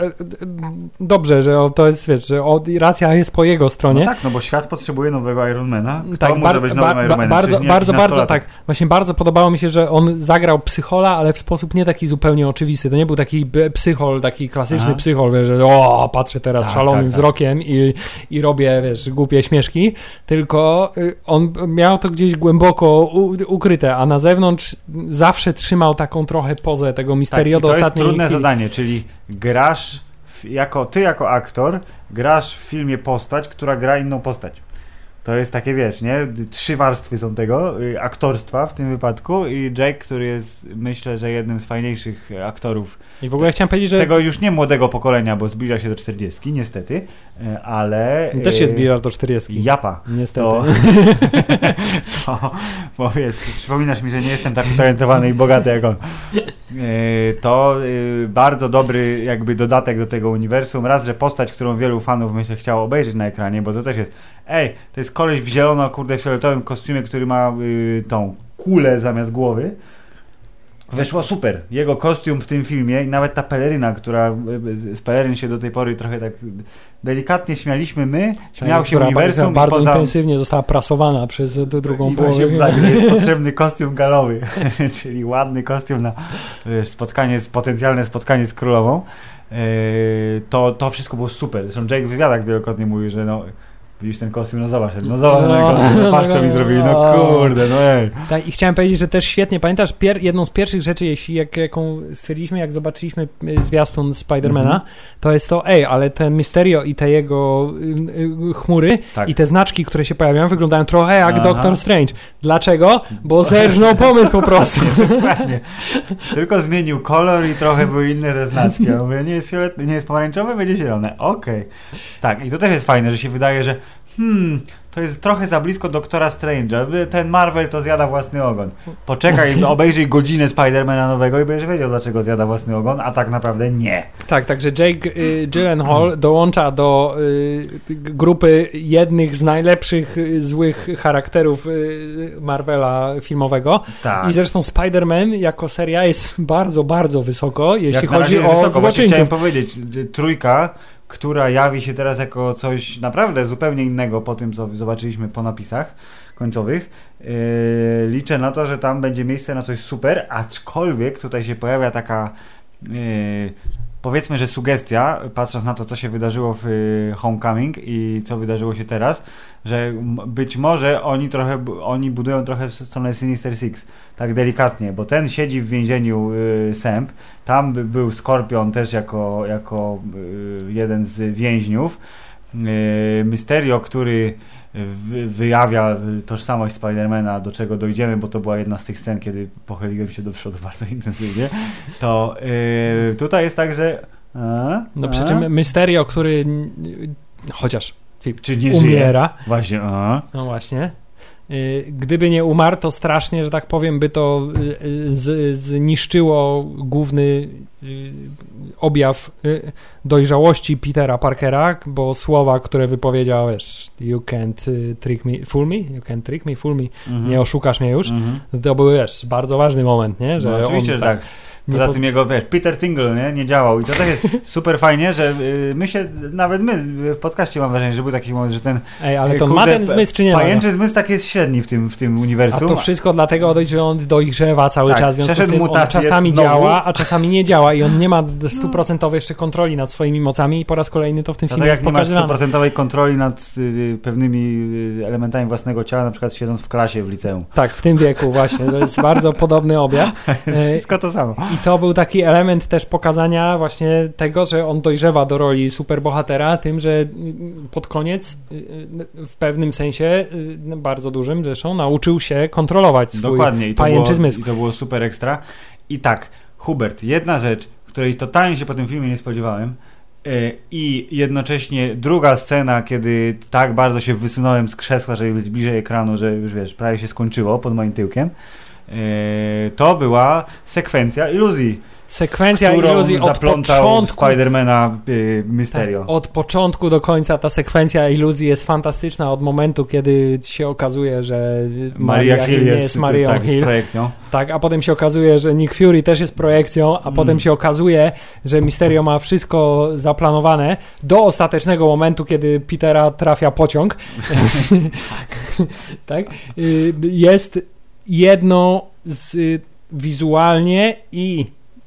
dobrze, że to jest, wiesz, że racja jest po jego stronie. No tak, no bo świat potrzebuje nowego Ironmana. Kto Tak, może być nowym Ironmanem? bardzo, bardzo, bardzo, tak. Właśnie bardzo podobało mi się, że on zagrał psychola, ale w sposób nie taki zupełnie oczywisty. To nie był taki psychol, taki klasyczny Aha. psychol, wiesz, że o, patrzę teraz Tak, szalonym tak, tak. wzrokiem i, i robię, wiesz, głupie śmieszki, tylko y, on miał to gdzieś głęboko ukryte, a na zewnątrz zawsze trzymał taką trochę pozę tego Tak, misterio i do to jest ostatniej trudne chwili. zadanie, czyli grasz, w, jako ty jako aktor, grasz w filmie postać, która gra inną postać. To jest takie, wiesz, nie? Trzy warstwy są tego, y, aktorstwa w tym wypadku i Jake, który jest, myślę, że jednym z fajniejszych aktorów. I w ogóle chciałem powiedzieć, że... Tego już nie młodego pokolenia, bo zbliża się do 40, niestety, y, ale... Też się y, zbliżasz do 40. Japa. Niestety. To, to, bo wiesz, przypominasz mi, że nie jestem tak utalentowany i bogaty jak on. Y, To y, bardzo dobry jakby dodatek do tego uniwersum. Raz, że postać, którą wielu fanów myślę chciało obejrzeć na ekranie, bo to też jest ej, to jest koleś w zielono, kurde, fioletowym kostiumie, który ma y, tą kulę zamiast głowy. Weszło super. Jego kostium w tym filmie i nawet ta peleryna, która y, z peleryn się do tej pory trochę tak delikatnie śmialiśmy my, śmiał się uniwersum bardzo poza... intensywnie została prasowana przez d- drugą I połowę. tak, że jest potrzebny kostium galowy, czyli ładny kostium na spotkanie, z- potencjalne spotkanie z królową. Yy, to, to wszystko było super. Zresztą Jake w wywiadach wielokrotnie mówił, że no widzisz ten kostium, no zobacz, no zobacz No, no, ten kostium, no, patrz co mi no, zrobili, no no. kurde, no ej. Tak, I chciałem powiedzieć, że też świetnie, pamiętasz, pier- jedną z pierwszych rzeczy, jeśli jak, jaką stwierdziliśmy, jak zobaczyliśmy y, zwiastun Spidermana, Mhm. to jest to, ej, ale ten Mysterio i te jego y, y, chmury Tak. i te znaczki, które się pojawiają, wyglądają trochę jak Aha. Doctor Strange. Dlaczego? Bo zerżnął pomysł po prostu. Dokładnie. Tylko zmienił kolor i trochę były inne te znaczki. Ja mówię, nie jest fioletny, nie jest pomarańczowe, będzie zielone. Okej. Tak, i to też jest fajne, że się wydaje, że hmm, to jest trochę za blisko Doktora Strange'a. Ten Marvel to zjada własny ogon. Poczekaj, obejrzyj godzinę Spidermana nowego i będziesz wiedział, dlaczego zjada własny ogon, a tak naprawdę nie. Tak, także Jake y, Gyllenhaal dołącza do y, grupy jednych z najlepszych y, złych charakterów y, Marvela filmowego. Tak. I zresztą Spider-Man jako seria jest bardzo, bardzo wysoko, jeśli Jak chodzi o wysoko. Właśnie chciałem złoczyńców. powiedzieć, y, trójka, która jawi się teraz jako coś naprawdę zupełnie innego po tym, co zobaczyliśmy po napisach końcowych. Yy, liczę na to, że tam będzie miejsce na coś super, aczkolwiek tutaj się pojawia taka yy, powiedzmy, że sugestia, patrząc na to, co się wydarzyło w y, Homecoming i co wydarzyło się teraz, że być może oni trochę, oni budują trochę w stronę Sinister Six, tak delikatnie, bo ten siedzi w więzieniu y, tam by, był Skorpion też jako, jako y, jeden z więźniów, Mysterio, który wy- wyjawia y, tożsamość Spidermana, do czego dojdziemy, bo to była jedna z tych scen, kiedy pochyliłem się do przodu bardzo intensywnie, to y, tutaj jest tak, że a, No a, przy czym Mysterio, który chociaż czy nie żyje? umiera, Właśnie, a. no właśnie, gdyby nie umarł, to strasznie, że tak powiem, by to y, y, z, zniszczyło główny y, objaw y, dojrzałości Petera Parkera, bo słowa, które wypowiedział, wiesz, you can't y, trick me, fool me, you can't trick me, fool me, Mhm. nie oszukasz mnie już, Mhm. to był, wiesz, bardzo ważny moment, nie? Że No, oczywiście, on że tak. Nie Poza po- tym jego, wiesz, Peter Tingle, nie, nie działał i to też jest super fajnie, że y, my się, nawet my w podcaście mam wrażenie, że był taki moment, że ten Ej, ale y, to ma ten zmysł, czy nie ma? Pajęczy zmysł taki jest średni w tym, w tym A uniwersum. to wszystko dlatego, że on dojrzewa cały Tak, czas, w związku z tym mutację czasami znowu. działa, a czasami nie działa i on nie ma stuprocentowej jeszcze kontroli nad swoimi mocami i po raz kolejny to w tym No filmie jak jest nie masz stuprocentowej kontroli nad y, pewnymi y, elementami własnego ciała, na przykład siedząc w klasie w liceum. Tak, w tym wieku właśnie, to jest bardzo podobny objaw. Wszystko to samo. I to był taki element też pokazania właśnie tego, że on dojrzewa do roli superbohatera, tym, że mm, pod koniec y, y, w pewnym sensie, y, bardzo dużym zresztą, nauczył się kontrolować swój Dokładnie. I to, pajęczy było, zmysł. I to było super ekstra. I tak, Hubert, jedna rzecz, której totalnie się po tym filmie nie spodziewałem i jednocześnie druga scena, kiedy tak bardzo się wysunąłem z krzesła, żeby być bliżej ekranu, że już wiesz, prawie się skończyło pod moim tyłkiem, to była sekwencja iluzji, Sekwencja iluzji od początku Spidermana y, Mysterio. Tak, od początku do końca ta sekwencja iluzji jest fantastyczna od momentu, kiedy się okazuje, że Maria, Hill nie jest Marią tak, Hill. z projekcją. Tak, a potem się okazuje, że Nick Fury też jest projekcją, a Mm. potem się okazuje, że Mysterio ma wszystko zaplanowane do ostatecznego momentu, kiedy Petera trafia pociąg. tak. Y, Jest jedno z y, wizualnie i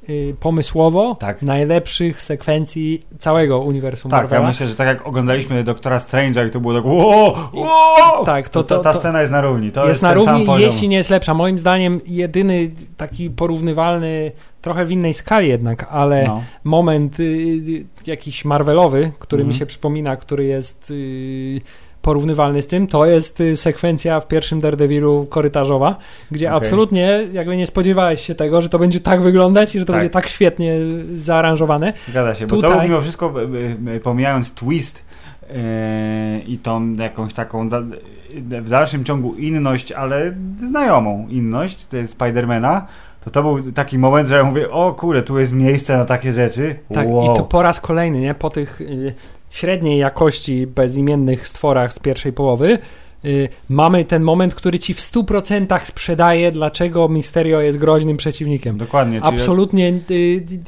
y, pomysłowo Tak. najlepszych sekwencji całego uniwersum Tak, Marvela. ja myślę, że tak jak oglądaliśmy Doktora Strange'a i to było tak wow, wow, Tak, to- to, to- ta scena jest na równi. To jest, jest, na równi, jeśli nie jest lepsza. Moim zdaniem jedyny taki porównywalny, trochę w innej skali jednak, ale No. moment y, y, jakiś Marvelowy, który mi Mhm. się przypomina, który jest y, porównywalny z tym, to jest y, sekwencja w pierwszym Daredevilu korytarzowa, gdzie Okej. absolutnie jakby nie spodziewałeś się tego, że to będzie tak wyglądać i że to Tak. będzie tak świetnie zaaranżowane. Zgadza się, bo to Tutaj- mimo wszystko, pomijając twist e, i tą jakąś taką da, w dalszym ciągu inność, ale znajomą inność Spidermana, to to był taki moment, że ja mówię, o kurde, tu jest miejsce na takie rzeczy. Tak, wow. i to po raz kolejny, nie? Po tych y, średniej jakości bezimiennych stworach z pierwszej połowy y, mamy ten moment, który ci w 100% sprzedaje, dlaczego Mysterio jest groźnym przeciwnikiem. Dokładnie. Absolutnie, y,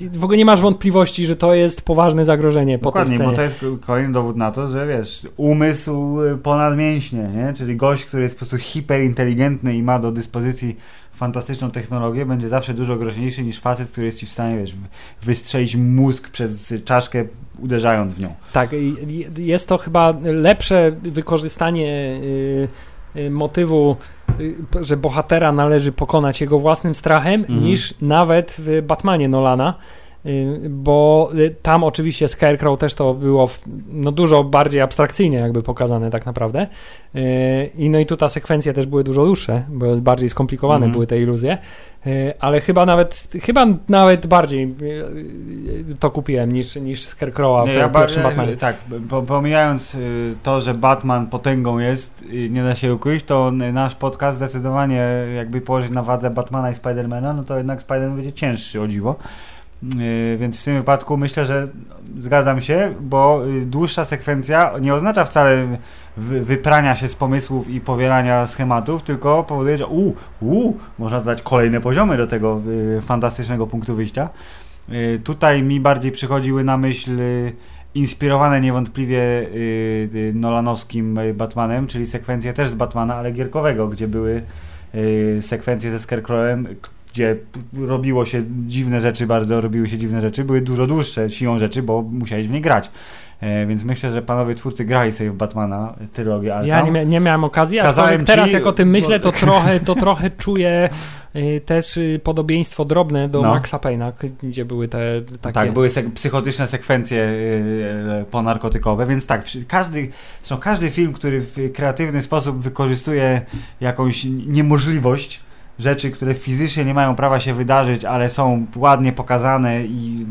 y, w ogóle nie masz wątpliwości, że to jest poważne zagrożenie po Dokładnie, scenie. bo to jest kolejny dowód na to, że wiesz, umysł ponad mięśnie, nie? czyli gość, który jest po prostu hiperinteligentny i ma do dyspozycji fantastyczną technologię, będzie zawsze dużo groźniejszy niż facet, który jest ci w stanie, wiesz, wystrzelić mózg przez czaszkę, uderzając w nią. Tak, jest to chyba lepsze wykorzystanie y, y, motywu, y, że bohatera należy pokonać jego własnym strachem, Mhm. niż nawet w Batmanie Nolana. Y, Bo y, tam oczywiście Scarecrow też to było w, no dużo bardziej abstrakcyjnie jakby pokazane tak naprawdę. Y, I no i tu ta sekwencje też były dużo dłuższe, bo bardziej skomplikowane Mhm. były te iluzje. Ale chyba nawet chyba nawet bardziej to kupiłem niż, niż Scarecrowa w Nie, ja pierwszym Batmanie. tak, po, pomijając to, że Batman potęgą jest, y, nie da się ukryć, to nasz podcast zdecydowanie jakby położyć na wadze Batmana i Spidermana, no to jednak Spiderman będzie cięższy o dziwo. Y, Więc w tym wypadku myślę, że zgadzam się, bo y, dłuższa sekwencja nie oznacza wcale wy- wyprania się z pomysłów i powielania schematów, tylko powoduje, że u, u, można dodać kolejne poziomy do tego y, fantastycznego punktu wyjścia. Tutaj mi bardziej przychodziły na myśl inspirowane niewątpliwie Nolanowskim Batmanem, czyli sekwencje też z Batmana, ale gierkowego, gdzie były sekwencje ze Scarecrowem, gdzie robiło się dziwne rzeczy, bardzo robiły się dziwne rzeczy, były dużo dłuższe siłą rzeczy, bo musiałeś w nie grać. E, Więc myślę, że panowie twórcy grali sobie w Batmana, y, trylogię Arkham. Ja nie, mia- nie miałem okazji, Kazałem aczkolwiek teraz ci- jak o tym myślę, to trochę, to trochę czuję y, też y, podobieństwo drobne do No. Maxa Payne'a, gdzie były te takie... Tak, były sek- psychotyczne sekwencje yy, ponarkotykowe, więc tak, każdy, zresztą każdy film, który w kreatywny sposób wykorzystuje jakąś niemożliwość, rzeczy, które fizycznie nie mają prawa się wydarzyć, ale są ładnie pokazane i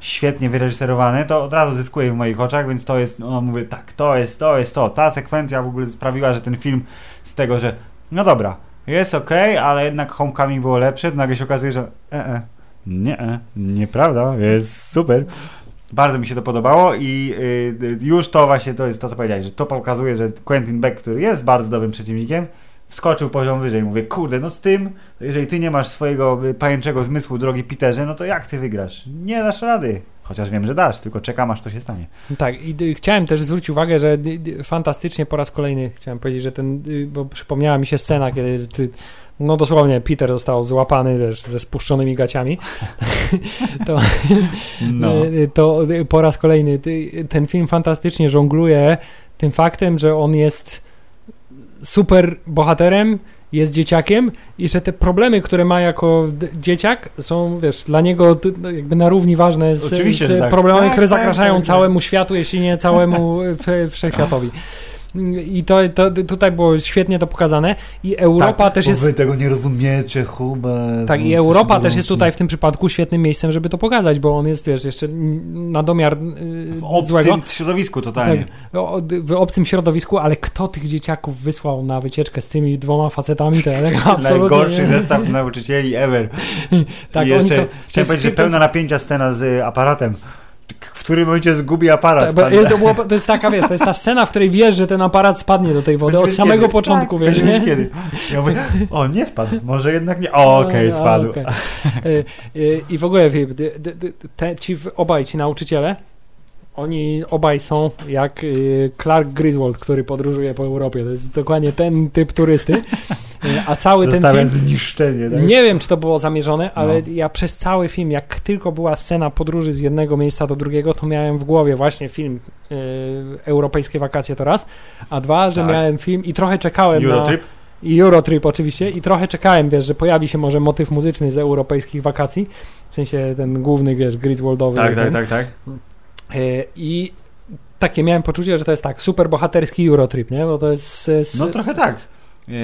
świetnie wyreżyserowane, to od razu zyskuje w moich oczach, więc to jest, no mówię, tak, to jest, to jest to. Ta sekwencja w ogóle sprawiła, że ten film z tego, że no dobra, jest okej, ale jednak Homecoming było lepsze, nagle się okazuje, że e, e, nie, e, nieprawda, jest super. Bardzo mi się to podobało i y, y, już to właśnie to jest to, co powiedziałeś, że to pokazuje, że Quentin Beck, który jest bardzo dobrym przeciwnikiem, wskoczył poziom wyżej. Mówię, kurde, no z tym, jeżeli ty nie masz swojego y, pajęczego zmysłu, drogi Peterze, no to jak ty wygrasz? Nie dasz rady. Chociaż wiem, że dasz, tylko czekam, aż to się stanie. Tak, i y, chciałem też zwrócić uwagę, że y, fantastycznie po raz kolejny chciałem powiedzieć, że ten, bo przypomniała mi się scena, kiedy ty, no dosłownie Peter został złapany też ze spuszczonymi gaciami, to, No. to po raz kolejny ten film fantastycznie żongluje tym faktem, że on jest super bohaterem, jest dzieciakiem i że te problemy, które ma jako dzieciak są, wiesz, dla niego no, jakby na równi ważne z, z tak. problemami, Tak, które tak, zagrażają tak, tak. całemu światu, jeśli nie całemu wszechświatowi. I to, to tutaj było świetnie to pokazane i Europa też jest Tak, tego nie rozumiecie, Hubert. tak, i Europa też jest tutaj w tym przypadku świetnym miejscem, żeby to pokazać, bo on jest, wiesz, jeszcze na domiar yy, w obcym złego. środowisku totalnie. Tak, o- w obcym środowisku, ale kto tych dzieciaków wysłał na wycieczkę z tymi dwoma facetami, to ja tak absolutnie Najgorszy zestaw nauczycieli ever. Tak, I oni jeszcze, są... to chciałem jest powiedzieć, że pełna napięcia scena z aparatem. W którym momencie zgubi aparat. Tak, to, było, to jest taka, wiesz, to jest ta scena, w której wiesz, że ten aparat spadnie do tej wody Będziemy od samego kiedy? początku, tak, wiesz, nie? kiedy. Ja mówię, o nie spadł, może jednak nie. O, okej, A, spadł. okej. Y, y, I w ogóle te, ci obaj ci nauczyciele, oni obaj są jak y, Clark Griswold, który podróżuje po Europie. To jest dokładnie ten typ turysty. Y, A cały ten film. zniszczenie. Tak? Nie wiem, czy to było zamierzone, ale No. ja przez cały film, jak tylko była scena podróży z jednego miejsca do drugiego, to miałem w głowie właśnie film y, Europejskie wakacje to raz, a dwa, że Tak. miałem film i trochę czekałem na... Eurotrip? I Eurotrip oczywiście i trochę czekałem, wiesz, że pojawi się może motyw muzyczny z europejskich wakacji, w sensie ten główny, wiesz, Griswoldowy. Tak, tak, ten. tak, tak. E, I takie miałem poczucie, że to jest tak, super bohaterski Eurotrip, nie? Bo to jest... jest... No trochę tak. Yy,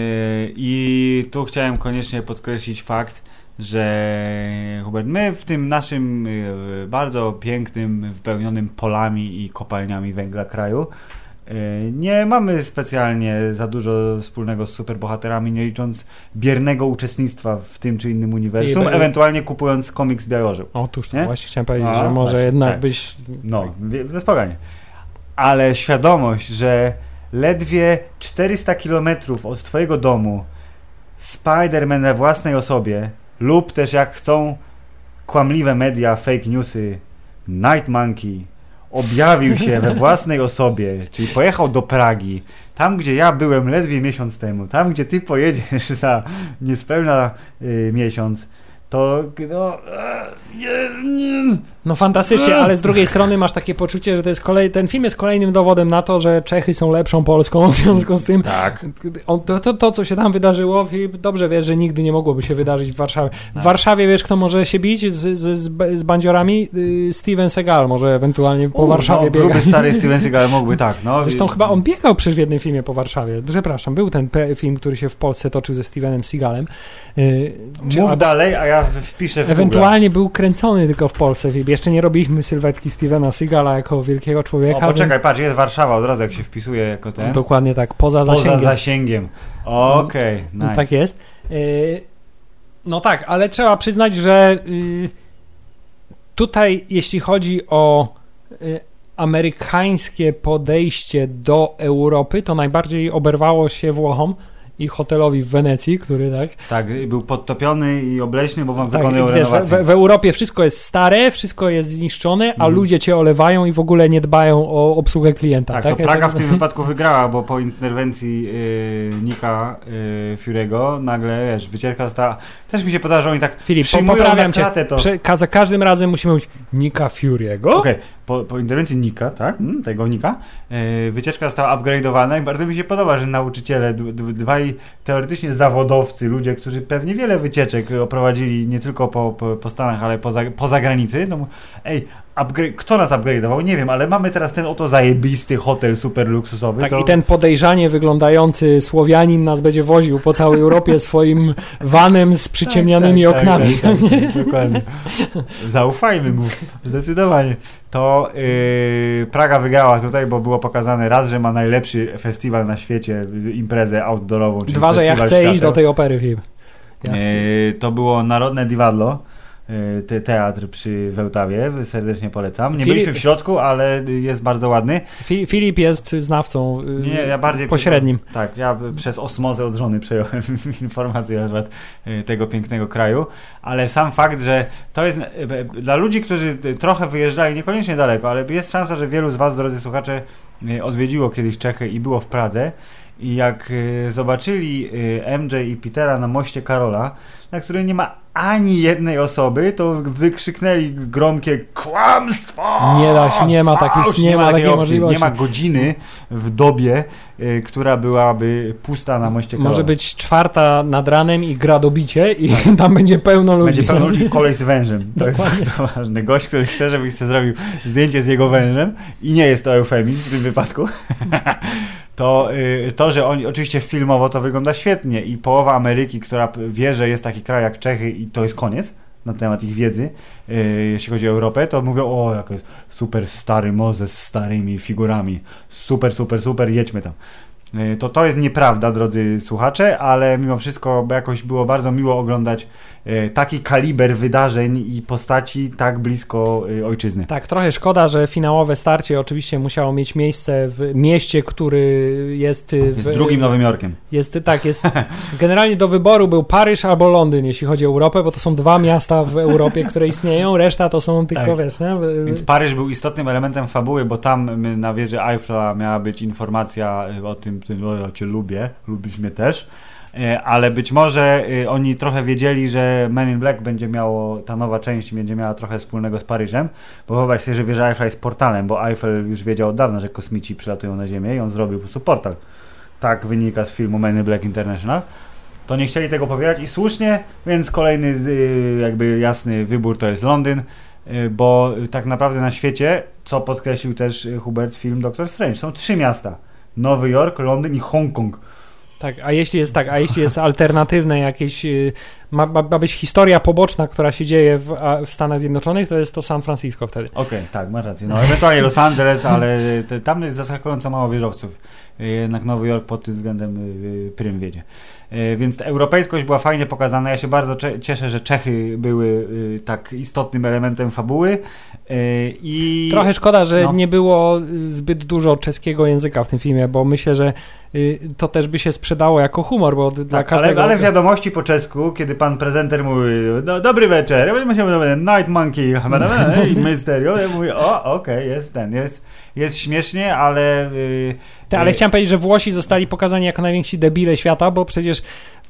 I tu chciałem koniecznie podkreślić fakt, że Hubert, my w tym naszym yy, bardzo pięknym, wypełnionym polami i kopalniami węgla kraju nie mamy specjalnie za dużo wspólnego z superbohaterami, nie licząc biernego uczestnictwa w tym czy innym uniwersum, I- ewentualnie kupując komiks Białorzeł. Otóż to Nie? właśnie chciałem powiedzieć, A, że może właśnie, jednak tak. byś... No, spokojnie. Ale świadomość, że ledwie 400 kilometrów od twojego domu Spider-Man we własnej osobie lub też jak chcą kłamliwe media, fake newsy, Night Monkey objawił się we własnej osobie, czyli pojechał do Pragi, tam gdzie ja byłem ledwie miesiąc temu, tam gdzie ty pojedziesz za niespełna y, miesiąc, to no, e, No fantastycznie, ale z drugiej strony masz takie poczucie, że to jest kolej... ten film jest kolejnym dowodem na to, że Czechy są lepszą Polską, w związku z tym tak. on, to, to, to, co się tam wydarzyło, Filip, dobrze wiesz, że nigdy nie mogłoby się wydarzyć w Warszawie. W Tak. Warszawie wiesz, kto może się bić z, z, z, z bandziorami? Y, Steven Seagal może ewentualnie po U, Warszawie no, biegać. Gruby stary Steven Seagal mógłby tak, no. Zresztą chyba on biegał przecież w jednym filmie po Warszawie. Przepraszam, był ten film, który się w Polsce toczył ze Stevenem Seagalem. Y, czy- Mów albo dalej, a ja wpiszę w Ewentualnie był kręcony tylko w Polsce. Filip. Jeszcze nie robiliśmy sylwetki Stevena Seagala jako wielkiego człowieka. O, poczekaj, patrz, jest Warszawa od razu, jak się wpisuje jako ten. Więc dokładnie tak, poza Poza zasięgiem. zasięgiem. Okej, No, nice. Tak jest. Y, No tak, ale trzeba przyznać, że y, tutaj, jeśli chodzi o y, amerykańskie podejście do Europy, to najbardziej oberwało się Włochom i hotelowi w Wenecji, który tak. Tak, był podtopiony i obleśny, bo wam tak wykonują renowację. w, w Europie wszystko jest stare, wszystko jest zniszczone, a Mhm. ludzie cię olewają i w ogóle nie dbają o obsługę klienta. Tak, Tak, to Praga w tym wypadku wygrała, bo po interwencji yy, Nika yy, Fury'ego nagle, wiesz, wycieczka została... Też mi się podoba, że oni tak Filip, przyjmują poprawiam na klatę to... Prze, za każdym razem musimy mówić Nika Fury'ego. Okej, po, po interwencji Nika, tak, mm, tego Nika, yy, wycieczka została upgrade'owana i bardzo mi się podoba, że nauczyciele, dwaj teoretycznie zawodowcy, ludzie, którzy pewnie wiele wycieczek oprowadzili nie tylko po, po, po Stanach, ale poza, poza granicy, no ej, upgrade, kto nas upgrade'ował? Nie wiem, ale mamy teraz ten oto zajebisty hotel super luksusowy. Tak, to... i ten podejrzanie wyglądający Słowianin nas będzie woził po całej Europie swoim vanem z przyciemnionymi Tak, tak, oknami. Tak, tak, tak, dokładnie. Zaufajmy mu, zdecydowanie. To yy, Praga wygrała tutaj, bo było pokazane raz, że ma najlepszy festiwal na świecie, imprezę outdoorową. Dwa, że ja chcę iść świateł. do tej opery film. Yy, to było Narodne Divadlo. Yy, te- Teatr przy Wełtawie, serdecznie polecam. Nie Filip- byliśmy w środku, ale jest bardzo ładny. Fi- Filip jest znawcą y, Nie, ja bardziej pośrednim. Tak, ja przez osmozę od żony przejąłem informacje na temat y, tego pięknego kraju, ale sam fakt, że to jest y, dla ludzi, którzy y, trochę wyjeżdżali, niekoniecznie daleko, ale jest szansa, że wielu z Was, drodzy słuchacze, y, odwiedziło kiedyś Czechy i było w Pradze i jak y, zobaczyli y, MJ i Petera na moście Karola, na którym nie ma ani jednej osoby, to wykrzyknęli gromkie kłamstwo! Nie da się, nie ma takich- Fałsz! nie ma takiej opcji. możliwości. Nie ma godziny w dobie, y, która byłaby pusta na moście. Może być czwarta nad ranem i gra do bicie i tam będzie pełno ludzi. Tak. Będzie pełno ludzi kolej z wężem. To jest Dokładnie. bardzo ważne. Gość, który chce, żebyś sobie zrobił zdjęcie z jego wężem i nie jest to eufemizm w tym wypadku. To, y, to, że oni oczywiście filmowo to wygląda świetnie i połowa Ameryki, która wie, że jest taki kraj jak Czechy i to jest koniec na temat ich wiedzy, y, jeśli chodzi o Europę, to mówią, o, jak super stary most z starymi figurami. Super, super, super, jedźmy tam. Y, To to jest nieprawda, drodzy słuchacze, ale mimo wszystko jakoś było bardzo miło oglądać taki kaliber wydarzeń i postaci tak blisko y, ojczyzny. Tak, trochę szkoda, że finałowe starcie oczywiście musiało mieć miejsce w mieście, który jest y, w, Jest drugim Nowym Jorkiem. Jest, tak, jest. Generalnie do wyboru był Paryż albo Londyn, jeśli chodzi o Europę, bo to są dwa miasta w Europie, które istnieją, reszta to są tylko, Tak. wiesz, nie? Więc Paryż był istotnym elementem fabuły, bo tam na wieży Eiffla miała być informacja o tym, o, ja cię lubię, lubisz mnie też. Y, Ale być może y, oni trochę wiedzieli, że Men in Black będzie miało, ta nowa część będzie miała trochę wspólnego z Paryżem, bo wyobraź sobie, że wieża Eiffla jest portalem, bo Eiffel już wiedział od dawna, że kosmici przylatują na Ziemię i on zrobił po prostu portal. Tak wynika z filmu Men in Black International. To nie chcieli tego powielać i słusznie, więc kolejny y, jakby jasny wybór to jest Londyn. y, bo tak naprawdę na świecie, co podkreślił też y, Hubert film Doctor Strange, są trzy miasta. Nowy Jork, Londyn i Hongkong. Tak, a jeśli jest tak, a jeśli jest alternatywne jakieś, y, ma, ma, ma być historia poboczna, która się dzieje w, w Stanach Zjednoczonych, to jest to San Francisco wtedy. Okej, tak, masz rację. No, ewentualnie Los Angeles, ale te, tam jest zaskakująco mało wieżowców. Y, Jednak Nowy Jork pod tym względem y, prym wiedzie. Y, Więc ta europejskość była fajnie pokazana. Ja się bardzo cieszę, że Czechy były y, tak istotnym elementem fabuły. Y, I Trochę szkoda, że no. nie było zbyt dużo czeskiego języka w tym filmie, bo myślę, że to też by się sprzedało jako humor, bo d- dla Tak, każdego... ale, ale w wiadomości po czesku, kiedy pan prezenter mówi no, dobry wieczór, będziemy się Night Monkey i Mysterio, ja mówię, o, okej, jest ten, jest, jest śmiesznie, ale y, Ty, ale y, chciałem powiedzieć, że Włosi zostali pokazani jako najwięksi debile świata, bo przecież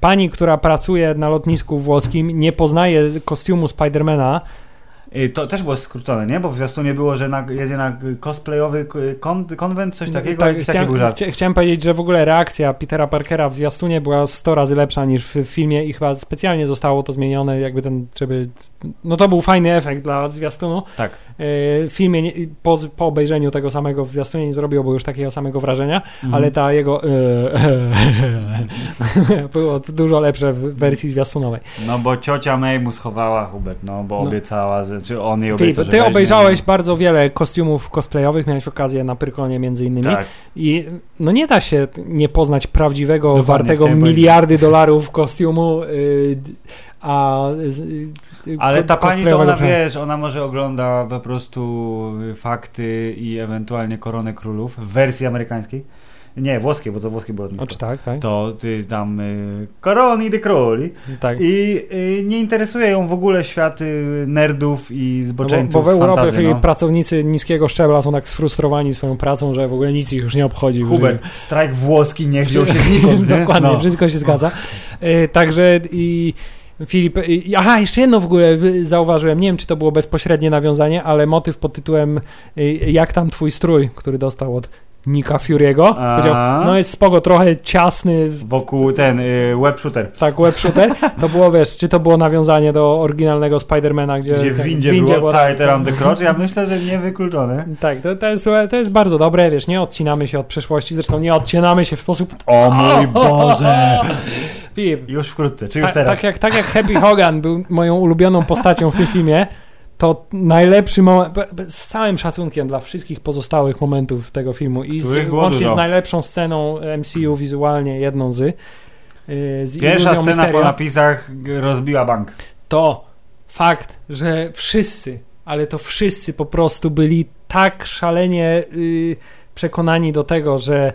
pani, która pracuje na lotnisku włoskim, nie poznaje kostiumu Spidermana. Y, to też było skrócone, nie? Bo w zwiastunie było, że na, jedzie na cosplayowy kon, konwent, coś takiego, Tak, chciałem, chcia- chciałem powiedzieć, że w ogóle reakcja Petera Parkera w zwiastunie była 100 razy lepsza niż w filmie i chyba specjalnie zostało to zmienione, jakby ten, żeby... No to był fajny efekt dla zwiastunu. Tak. W filmie nie, po, po obejrzeniu tego samego w zwiastunie nie zrobiło już takiego samego wrażenia, Mhm. ale ta jego yy, było dużo lepsze w wersji zwiastunowej. No bo ciocia May mu schowała Hubert, no bo No. obiecała, że, czy on Filip, obiecał, ty obejrzałeś no. bardzo wiele kostiumów cosplayowych, miałeś okazję na Pyrkonie między innymi Tak. i no nie da się nie poznać prawdziwego, Dokładnie, wartego powiedzieć. miliardy dolarów kostiumu, yy, a yy, Ale ta pani to ona wiesz, ona może ogląda po prostu y, fakty i ewentualnie koronę królów w wersji amerykańskiej. Nie, włoskie, bo to włoskie było O, czy tak, tak? To ty tam y, koroni de króli tak. i y, nie interesuje ją w ogóle świat y, nerdów i No bo, zboczeńców bo w Europie fantazy, no. pracownicy niskiego szczebla są tak sfrustrowani swoją pracą, że w ogóle nic ich już nie obchodzi. Hubert, strajk włoski nie wziął się znikąd, nie? Dokładnie, No. wszystko się zgadza. Y, także i Filip, y, aha, jeszcze jedno w ogóle y, zauważyłem, nie wiem czy to było bezpośrednie nawiązanie, ale motyw pod tytułem Jak tam twój strój, który dostał od Nika Fury'ego. Powiedział, no jest spoko, trochę ciasny, Wokół ten y, web shooter. tak, web shooter. To było, wiesz, czy to było nawiązanie do oryginalnego Spidermana, gdzie, Gdzie w tak, windzie, było tak, tighter on the crotch. Ja myślę, że niewykluczone. Tak, to, to, jest, to jest bardzo dobre, wiesz, nie odcinamy się od przeszłości, zresztą nie odcinamy się w sposób... O mój Boże! Już wkrótce, czy już Ta, teraz? tak, jak, tak jak Happy Hogan był moją ulubioną postacią w tym filmie, to najlepszy moment, z całym szacunkiem dla wszystkich pozostałych momentów tego filmu i z, łącznie dużo. z najlepszą sceną MCU wizualnie, jedną z, yy, z Pierwsza scena po napisach rozbiła bank. to fakt, że wszyscy, ale to wszyscy po prostu byli tak szalenie yy, przekonani do tego, że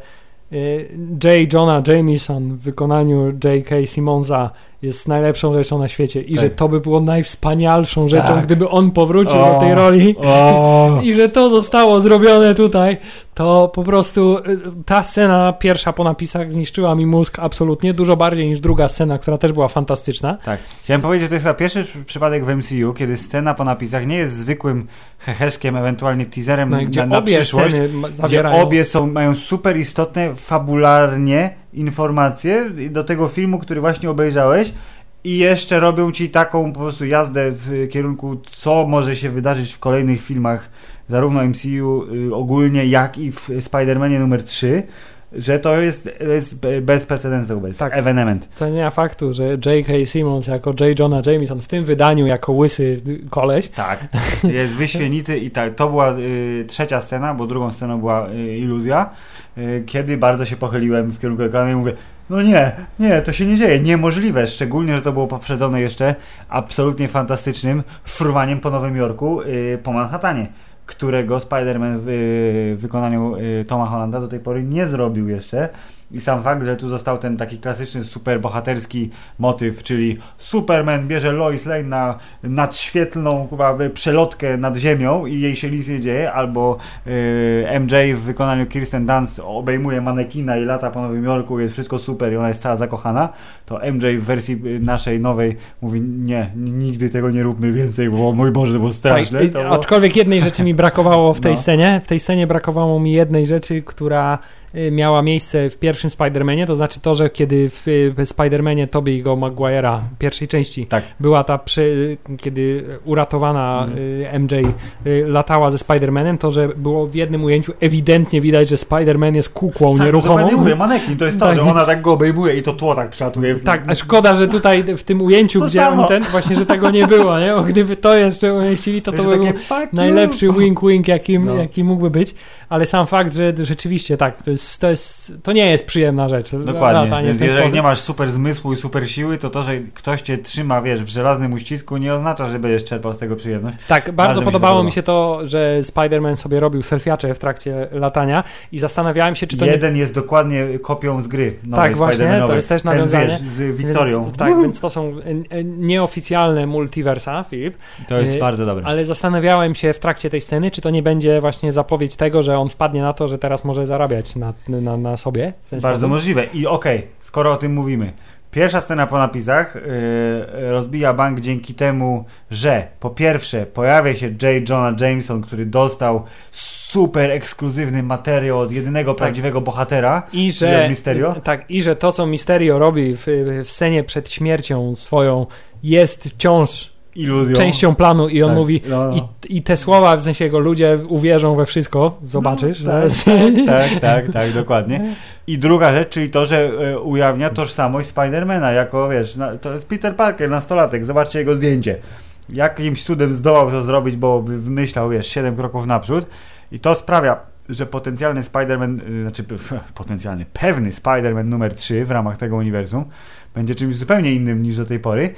yy, J. Jonah Jameson w wykonaniu J.K. Simonsa jest najlepszą rzeczą na świecie i Tak. że to by było najwspanialszą rzeczą, Tak. gdyby on powrócił O, do tej roli O, i że to zostało zrobione tutaj, to po prostu y, ta scena pierwsza po napisach zniszczyła mi mózg absolutnie, dużo bardziej niż druga scena, która też była fantastyczna. tak. Chciałem powiedzieć, że to jest chyba pierwszy przy- przypadek w MCU, kiedy scena po napisach nie jest zwykłym heheszkiem, ewentualnie teaserem No na, na obie przyszłość. Gdzie obie są, mają super istotne fabularnie informacje do tego filmu, który właśnie obejrzałeś i jeszcze robią ci taką po prostu jazdę w kierunku, co może się wydarzyć w kolejnych filmach, zarówno MCU y, ogólnie, jak i w Spider-Manie numer 3, że to jest, jest be- bez precedensu, Tak. evenement. To nie ma faktu, że J.K. Simmons jako J. Jonah Jameson w tym wydaniu jako łysy koleś, Tak, jest wyśmienity i tak, to była y, trzecia scena, bo drugą sceną była y, iluzja, y, kiedy bardzo się pochyliłem w kierunku ekranu i mówię, no nie, nie, to się nie dzieje, niemożliwe, szczególnie, że to było poprzedzone jeszcze absolutnie fantastycznym fruwaniem po Nowym Jorku, y, po Manhattanie, którego Spider-Man w y, wykonaniu y, Toma Hollanda do tej pory nie zrobił jeszcze. I sam fakt, że tu został ten taki klasyczny, super bohaterski motyw, czyli Superman bierze Lois Lane na nadświetlną kurwa, przelotkę nad ziemią i jej się nic nie dzieje, albo y, MJ w wykonaniu Kirsten Dunst obejmuje manekina i lata po Nowym Jorku, jest wszystko super i ona jest cała zakochana, to MJ w wersji naszej nowej mówi nie, nigdy tego nie róbmy więcej, bo mój Boże, to było straszne. Tak, to aczkolwiek jednej rzeczy mi brakowało w tej No. scenie. W tej scenie brakowało mi jednej rzeczy, która miała miejsce w pierwszym Spider-Manie, to znaczy to, że kiedy w, Spider-Manie Tobey'ego Maguire'a pierwszej części Tak. była ta, przy, kiedy uratowana y, MJ y, latała ze Spider-Manem, to, że było w jednym ujęciu ewidentnie widać, że Spider-Man jest kukłą Tak, nieruchomą. dokładnie mówię, manekin, to jest to, Tak. że ona tak go obejmuje i to tło tak przelatuje. w- Tak, a szkoda, że tutaj w tym ujęciu, To gdzie samo. on ten, właśnie, że tego nie było, nie? Gdyby to jeszcze umieścili, to to by był najlepszy wink-wink, jaki, No. jaki mógłby być, ale sam fakt, że rzeczywiście tak, to, jest, to, jest, to nie jest przyjemna rzecz. Dokładnie, latanie w więc ten jeżeli sposób. nie masz super zmysłu i super siły, to to, że ktoś cię trzyma, wiesz, w żelaznym uścisku nie oznacza, że będziesz czerpał z tego przyjemność. Tak, bardzo, Bardzo mi się podobało podoba. mi się to, że Spider-Man sobie robił selfiacze w trakcie latania i zastanawiałem się, czy to nie... Jeden jest dokładnie kopią z gry. Tak, właśnie, to jest też Ten nawiązanie. wiesz, z Wiktorią. Więc, tak, więc to są e, e, nieoficjalne multiversa, Filip, To jest y, bardzo dobre. ale zastanawiałem się w trakcie tej sceny, czy to nie będzie właśnie zapowiedź tego, że on wpadnie na to, że teraz może zarabiać na, na, na sobie. Bardzo sposób. możliwe. I okej, skoro o tym mówimy. Pierwsza scena po napisach yy, rozbija bank dzięki temu, że po pierwsze pojawia się J. Jonah Jameson, który dostał super ekskluzywny materiał od jedynego prawdziwego bohatera. I że, Mysterio? tak, I że to, co Mysterio robi w, w scenie przed śmiercią swoją, jest wciąż Iluzją. częścią planu i on Tak, mówi no, no. i, i te słowa, w sensie jego ludzie uwierzą we wszystko, zobaczysz. No, tak, tak, tak, tak, dokładnie. I druga rzecz, czyli to, że e, ujawnia tożsamość Spidermana jako, wiesz, na, to jest Peter Parker, nastolatek, zobaczcie jego zdjęcie. Jakimś cudem zdołał to zrobić, bo wy- wymyślał, wiesz, 7 kroków naprzód i to sprawia, że potencjalny Spider-Man, y, znaczy potencjalny, pewny Spider-Man numer 3 w ramach tego uniwersum będzie czymś zupełnie innym niż do tej pory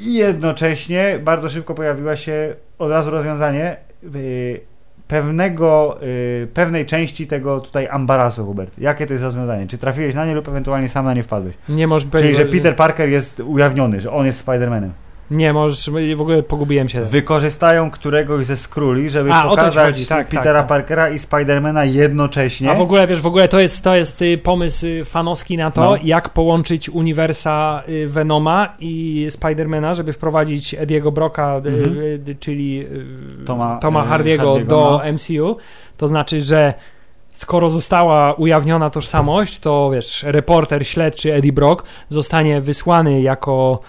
i jednocześnie bardzo szybko pojawiła się od razu rozwiązanie y, pewnego, y, pewnej części tego tutaj ambarasu, Hubert. Jakie to jest rozwiązanie? Czy trafiłeś na nie lub ewentualnie sam na nie wpadłeś? Nie możesz Czyli, że Peter Parker jest ujawniony, że on jest Spider-Manem. Nie możesz, w ogóle pogubiłem się. Wykorzystają któregoś ze skróli, żeby A, pokazać chodzi, tak, Petera tak, tak. Parkera i Spidermana jednocześnie. A w ogóle, wiesz, w ogóle to jest, to jest y, pomysł y, fanowski na to, No. jak połączyć uniwersa y, Venoma i Spidermana, żeby wprowadzić Ediego Brocka, y, Mhm. czyli Toma, Toma Hardiego, Hardiego, do no. MCU. To znaczy, że skoro została ujawniona tożsamość, to wiesz, reporter śledczy Eddie Brock zostanie wysłany jako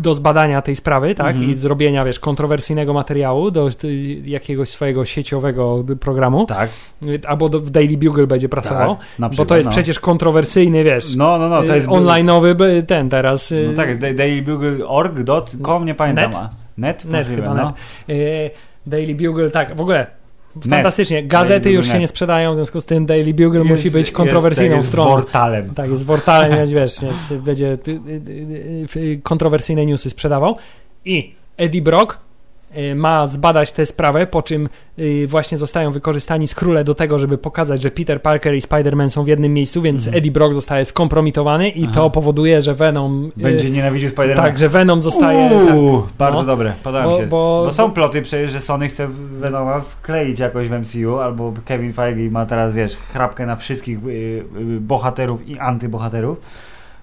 do zbadania tej sprawy, tak, Mhm. i zrobienia, wiesz, kontrowersyjnego materiału do y, jakiegoś swojego sieciowego programu, Tak, y, albo do, w Daily Bugle będzie pracował, tak. Bo to jest no. przecież kontrowersyjny, wiesz, No, no, no, to y, jest... online'owy by- ten teraz. y, No tak, jest dailybugle.org.com, nie pamiętam. Net? Net? Net chyba, no. net. Y, Daily Bugle, tak, w ogóle. Fantastycznie. Gazety już się nie sprzedają, w związku z tym Daily Bugle Jest- musi być kontrowersyjną jest, stroną. Jest portalem. Tak, jest portalem, wiesz, więc będzie y, y, y, kontrowersyjne newsy sprzedawał. I Eddie Brock ma zbadać tę sprawę, po czym y, właśnie zostają wykorzystani skróle do tego, żeby pokazać, że Peter Parker i Spider-Man są w jednym miejscu, więc Mhm. Eddie Brock zostaje skompromitowany i Aha. to powoduje, że Venom... y, Będzie nienawidził Spidermana. tak, że Venom zostaje... Uuu, tak, bardzo no. dobre, podoba Bo- mi się. bo- Bo, są ploty przecież, że Sony chce Venoma wkleić jakoś w MCU, albo Kevin Feige ma teraz, wiesz, chrapkę na wszystkich y, y, bohaterów i antybohaterów.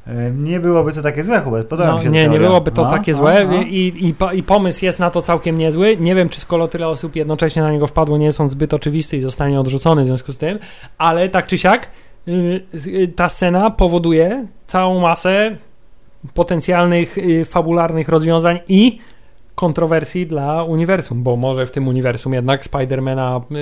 Y, Nie byłoby to takie złe, Hubert, podoba No, mi się nie, nie byłoby to No, takie no, złe no. I, i, i pomysł jest na to całkiem niezły. Nie wiem, czy skoro tyle osób jednocześnie na niego wpadło, nie jest on zbyt oczywisty i zostanie odrzucony w związku z tym, ale tak czy siak y, y, ta scena powoduje całą masę potencjalnych y, fabularnych rozwiązań i kontrowersji dla uniwersum, bo może w tym uniwersum jednak Spidermana y,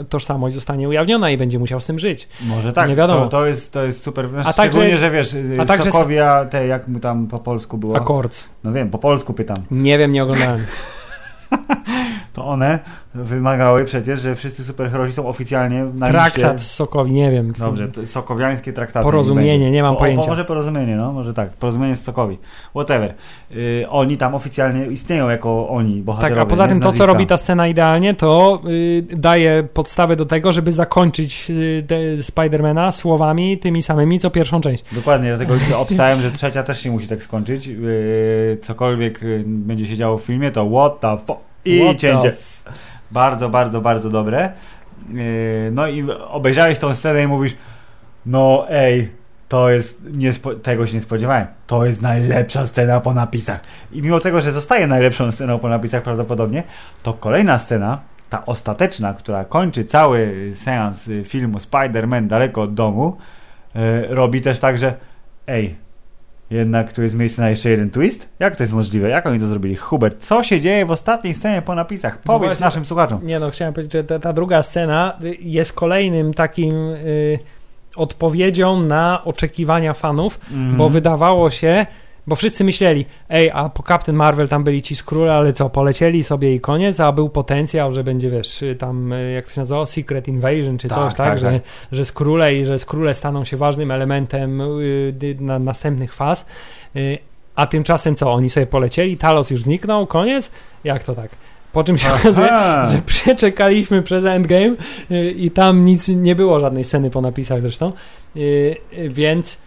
y, tożsamość zostanie ujawniona i będzie musiał z tym żyć. Może tak, Nie wiadomo. To, to, jest, to jest super. Znaczy, A także- Szczególnie, że wiesz, a także- Sokowia, te jak mu tam po polsku było. Akord. No wiem, po polsku pytam. Nie wiem, nie oglądałem. To one wymagały przecież, że wszyscy superherosi są oficjalnie na Traktat liście. z Sokowi, nie wiem. Dobrze, sokowiańskie traktaty. Porozumienie, nie mam O, pojęcia. O, może porozumienie, no, może tak. Porozumienie z Sokowi. Whatever. Y, oni tam oficjalnie istnieją jako oni, Tak, bohaterowie. a poza tym to, co robi ta scena idealnie, to y, daje podstawę do tego, żeby zakończyć y, te Spidermana słowami tymi samymi, co pierwszą część. Dokładnie, dlatego obstałem, że trzecia też się musi tak skończyć. Yy, cokolwiek yy, będzie się działo w filmie, to what the fuck. I What cięcie. Bardzo, bardzo, bardzo dobre. Yy, no i obejrzałeś tą scenę i mówisz, no ej, to jest, tego się nie spodziewałem. To jest najlepsza scena po napisach. I mimo tego, że zostaje najlepszą sceną po napisach prawdopodobnie, to kolejna scena, ta ostateczna, która kończy cały seans y, filmu Spider-Man daleko od domu, y, robi też tak, że ej, jednak tu jest miejsce na jeszcze jeden twist? Jak to jest możliwe? Jak oni to zrobili? Hubert, co się dzieje w ostatniej scenie po napisach? No Powiedz właśnie- naszym słuchaczom. Nie no, chciałem powiedzieć, że ta, ta druga scena y, jest kolejnym takim y, odpowiedzią na oczekiwania fanów, Mhm. bo wydawało się, bo wszyscy myśleli, ej, a po Captain Marvel tam byli ci skróle, ale co, polecieli sobie i koniec, a był potencjał, że będzie, wiesz, y, tam, y, jak to się nazywało, Secret Invasion czy Tak, coś, tak, tak, że, tak. że skróle i że staną się ważnym elementem y, na następnych faz, y, a tymczasem co, oni sobie polecieli, Talos już zniknął, koniec? Jak to tak? Po czym się okazuje, że przeczekaliśmy przez Endgame y, i tam nic nie było, żadnej sceny po napisach zresztą. Y, Więc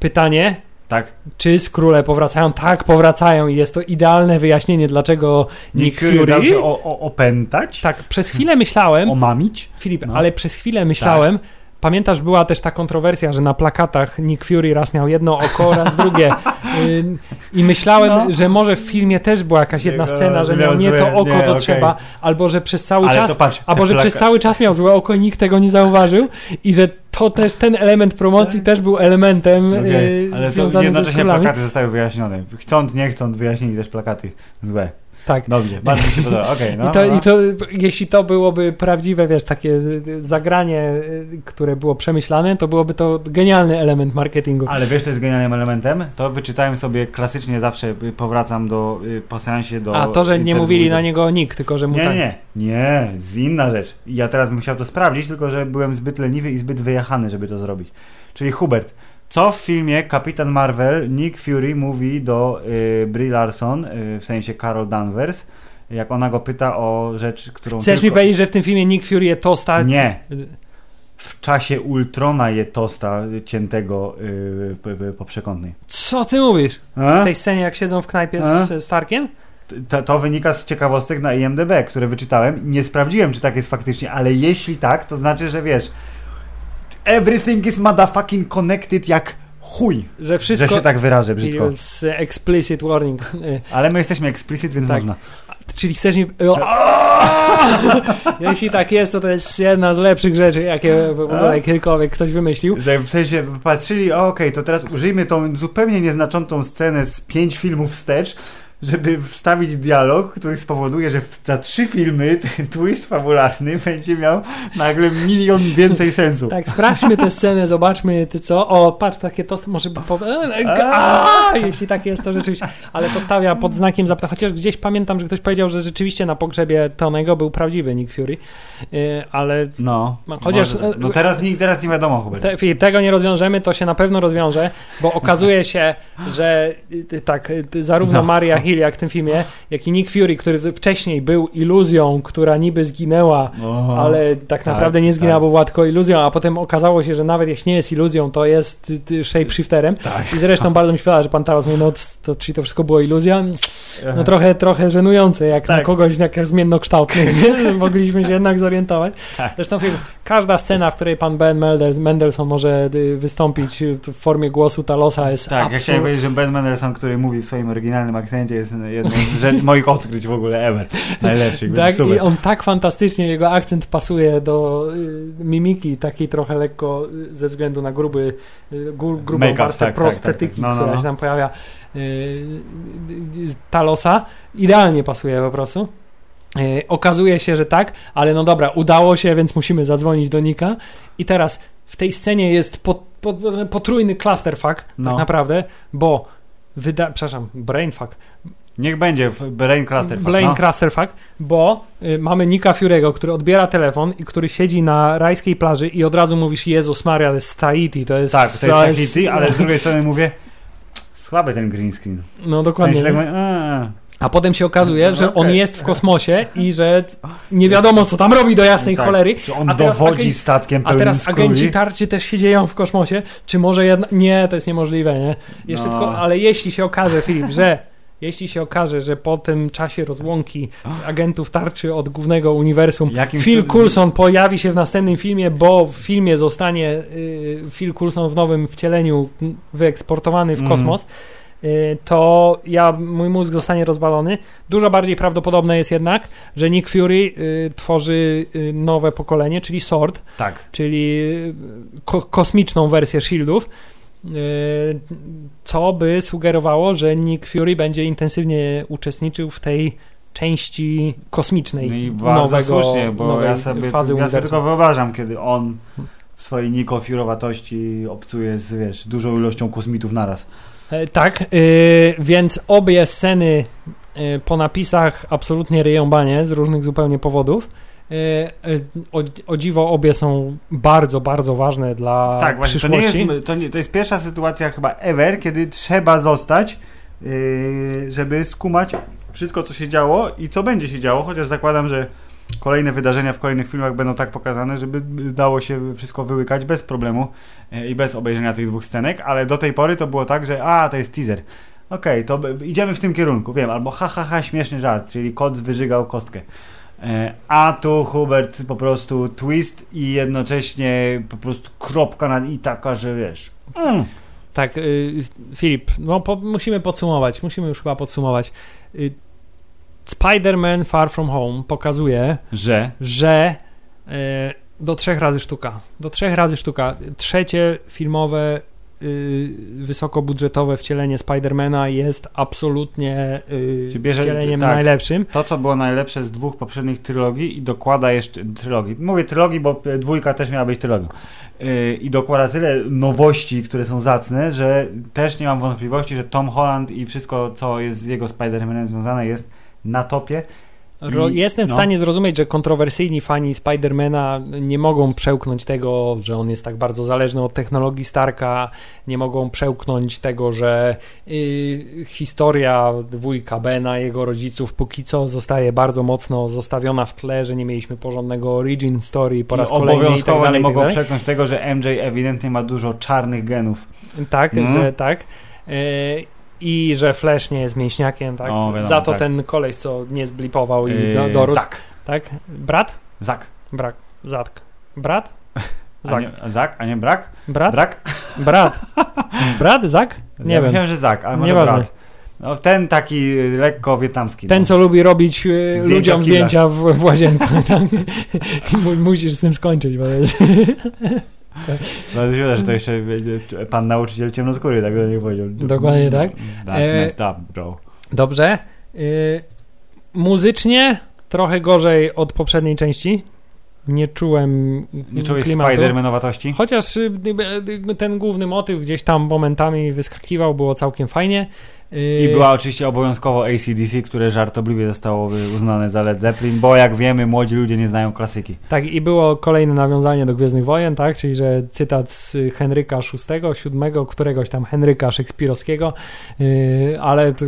pytanie, Tak. czy skróle powracają? Tak, powracają i jest to idealne wyjaśnienie, dlaczego Nick, Nick Fury... Dał się o, o, opętać, Tak, przez chwilę myślałem, omamić. Filip, No. ale przez chwilę myślałem, pamiętasz, była też ta kontrowersja, że na plakatach Nick Fury raz miał jedno oko, raz drugie. Ym, I myślałem, No. że może w filmie też była jakaś jedna Jego- scena, że miał miał nie złe- to oko, nie, co okej. trzeba, albo że przez cały Ale czas, to patrz, albo że plaka- przez cały czas miał złe oko i nikt tego nie zauważył i że to też ten element promocji też był elementem Okej, yy, Ale to związanym ze jednocześnie plakaty zostały wyjaśnione. Chcąc, nie chcąc, wyjaśnili też plakaty złe. Tak. Dobrze, bardzo mi się podoba. Okej, no, I, to, no. I to, jeśli to byłoby prawdziwe, wiesz, takie zagranie, y, które było przemyślane, to byłoby to genialny element marketingu. Ale wiesz, co jest genialnym elementem? To wyczytałem sobie klasycznie zawsze, powracam do, y, po seansie do... A to, że nie mówili na niego nikt, tylko że mu Nie, tak. nie, nie, z inna rzecz. Ja teraz chciał to sprawdzić, tylko że byłem zbyt leniwy i zbyt wyjechany, żeby to zrobić. Czyli Hubert, co w filmie Kapitan Marvel Nick Fury mówi do y, Brie Larson, y, w sensie Carol Danvers, jak ona go pyta o rzecz, którą Chcesz mi tylko... powiedzieć, że w tym filmie Nick Fury je tosta? Nie, w czasie Ultrona je tosta ciętego y, po przekątnej. Co ty mówisz? A? W tej scenie, jak siedzą w knajpie A? z Starkiem? To, to wynika z ciekawostek na IMDB, które wyczytałem. Nie sprawdziłem, czy tak jest faktycznie, ale jeśli tak, to znaczy, że wiesz, everything is motherfucking connected jak chuj, Że wszystko... że się tak wyrażę brzydko. Z explicit warning. Ale my jesteśmy explicit, więc Tak. można. Czyli chcesz mi... Jeśli tak jest, to to jest jedna z lepszych rzeczy, jakie w ogóle kiedykolwiek ktoś wymyślił. Że w sensie patrzyli, okej, to teraz użyjmy tą zupełnie nieznaczącą scenę z pięć filmów wstecz, żeby wstawić dialog, który spowoduje, że za trzy filmy ten twist fabularny będzie miał nagle milion więcej sensu. Tak, sprawdźmy tę scenę, zobaczmy ty co. O, patrz, takie to może by jeśli tak jest, to rzeczywiście. Ale to stawia pod znakiem zapytania. Chociaż gdzieś pamiętam, że ktoś powiedział, że rzeczywiście na pogrzebie Tonego był prawdziwy Nick Fury. Yy, ale No, Chociaż- może- no teraz, nie, teraz nie wiadomo, Hubert. te, Filip, tego nie rozwiążemy, to się na pewno rozwiąże, bo okazuje się, że y, tak, y, zarówno No. Maria Hill, jak w tym filmie, jak i Nick Fury, który wcześniej był iluzją, która niby zginęła, O, ale tak tak, naprawdę nie zginęła, tak. bo była tylko iluzją, a potem okazało się, że nawet jeśli nie jest iluzją, to jest y, y, shapeshifterem. Tak. I zresztą bardzo mi się podoba, że pan Taros mówi, no to, czyli to wszystko było iluzja? No trochę, trochę żenujące, jak na Tak. kogoś jak zmiennokształtny, nie? że mogliśmy się jednak zorientować. Tak. Zresztą film, każda scena, w której pan Ben Mendel, Mendelssohn może y, wystąpić w formie głosu Talosa jest Tak, ja absolut- chciałem powiedzieć, że Ben Mendelsohn, który mówi w swoim oryginalnym akcencie, jest jedną z rzeczy, moich odkryć w ogóle ever. Najlepszych, Tak, i super. on tak fantastycznie, jego akcent pasuje do y, mimiki, takiej trochę lekko y, ze względu na gruby, y, gru, grubą Make-up, warstwę tak, tak, prostetyki, tak, tak. No, no, która no. się tam pojawia, y, y, Talosa. Idealnie pasuje po prostu. Okazuje się, że tak, ale no dobra, udało się, więc musimy zadzwonić do Nika. I teraz w tej scenie jest pot, pot, potrójny clusterfuck, No. tak naprawdę, bo wyda, przepraszam, brainfuck, Niech będzie w Brain Cluster. Blaine no. Clusterfuck, bo y, mamy Nika Fury'ego, który odbiera telefon i który siedzi na rajskiej plaży i od razu mówisz Jezus Maria, to jest Tahiti, to jest... Tak, to jest Tahiti, ale z drugiej strony mówię, słaby ten green screen. No W dokładnie. sensie tak mówię, a, potem się okazuje, że on Okej. jest w kosmosie i że nie wiadomo, co tam robi do jasnej tak. cholery. Czy on A teraz dowodzi statkiem A teraz skóry? agenci tarczy też się dzieją w kosmosie. Czy może jedna... Nie, to jest niemożliwe, nie? Jeszcze No. tylko, ale jeśli się okaże, Filip, że jeśli się okaże, że po tym czasie rozłąki agentów tarczy od głównego uniwersum Jakim Phil Coulson pojawi się w następnym filmie, bo w filmie zostanie y, Phil Coulson w nowym wcieleniu wyeksportowany w Mhm. kosmos, y, to ja, mój mózg zostanie rozwalony. Dużo bardziej prawdopodobne jest jednak, że Nick Fury y, tworzy y, nowe pokolenie, czyli Sword, Tak. czyli y, ko kosmiczną wersję Shieldów, y, co by sugerowało, że Nick Fury będzie intensywnie uczestniczył w tej części kosmicznej No i bardzo nowego, słusznie, bo ja sobie, fazy ja sobie tylko wyobrażam, kiedy on w swojej nikofiurowatości obcuje z wiesz, dużą ilością kosmitów naraz. E, Tak, y, więc obie sceny y, po napisach absolutnie ryją banie z różnych zupełnie powodów. O, o dziwo obie są bardzo, bardzo ważne dla tak, właśnie, to nie, przyszłości. jest, to, nie, to jest pierwsza sytuacja chyba ever, kiedy trzeba zostać, yy, żeby skumać wszystko, co się działo i co będzie się działo, chociaż zakładam, że kolejne wydarzenia w kolejnych filmach będą tak pokazane, żeby dało się wszystko wyłykać bez problemu yy, i bez obejrzenia tych dwóch scenek, ale do tej pory to było tak, że a, to jest teaser. Okej, to b- idziemy w tym kierunku, wiem, albo ha, ha, ha, śmieszny żart, czyli kot wyżygał kostkę. E, A tu Hubert po prostu twist i jednocześnie po prostu kropka nad i taka, że wiesz. Mm. Tak, y, Filip, no po, musimy podsumować, musimy już chyba podsumować. Y, Spider-Man Far From Home pokazuje, Że że y, do trzech razy sztuka. Do trzech razy sztuka. Trzecie filmowe, y, wysokobudżetowe wcielenie Spidermana jest absolutnie y, bierze- wcieleniem tak. najlepszym. to, co było najlepsze z dwóch poprzednich trylogii i dokłada jeszcze trylogii. Mówię trylogii, bo e, dwójka też miała być trylogią. Yy, I dokłada tyle nowości, które są zacne, że też nie mam wątpliwości, że Tom Holland i wszystko, co jest z jego Spider-Manem związane, jest na topie. Ro, jestem w no. stanie zrozumieć, że kontrowersyjni fani Spidermana nie mogą przełknąć tego, że on jest tak bardzo zależny od technologii Starka, nie mogą przełknąć tego, że y, historia wujka Bena, jego rodziców póki co zostaje bardzo mocno zostawiona w tle, że nie mieliśmy porządnego origin story po raz kolejny i tak obowiązkowo dalej, nie tak mogą dalej. przeknąć tego, że MJ ewidentnie ma dużo czarnych genów. Tak, Mhm. że tak. Y, I że Flash nie jest mięśniakiem, tak? O, wiadomo, Za to tak. ten koleś, co nie zblipował i Yy, do, dorósł. Zak. Tak? Brat? Zak. Brak. Zatk. Brat? A Zak. nie, Zak, a nie brak? Brat? Brak? Brat. Brat? Zak? Nie ja wiem. Myślałem, że Zak, ale może Nieważne. brat. No, ten taki y, lekko wietnamski. Ten, no. co lubi robić e, Zdjęcia ludziom zdjęcia w, w łazienku. Tak? Mu- Musisz z tym skończyć, bo jest... No, to się że to jeszcze pan nauczyciel ciemnoskóry, tak do nie powiedział. Dokładnie tak. That's E, messed up, bro. Dobrze. Y, muzycznie trochę gorzej od poprzedniej części. Nie czułem Nie czułeś. Spider-Manowatości? Chociaż y, ten główny motyw gdzieś tam momentami wyskakiwał, było całkiem fajnie. Y, I była oczywiście obowiązkowo ACDC, które żartobliwie zostało uznane za Led Zeppelin, bo jak wiemy, młodzi ludzie nie znają klasyki. Tak, i było kolejne nawiązanie do Gwiezdnych Wojen, tak? Czyli, że cytat z Henryka VI, VII, któregoś tam Henryka Szekspirowskiego, yy, ale to,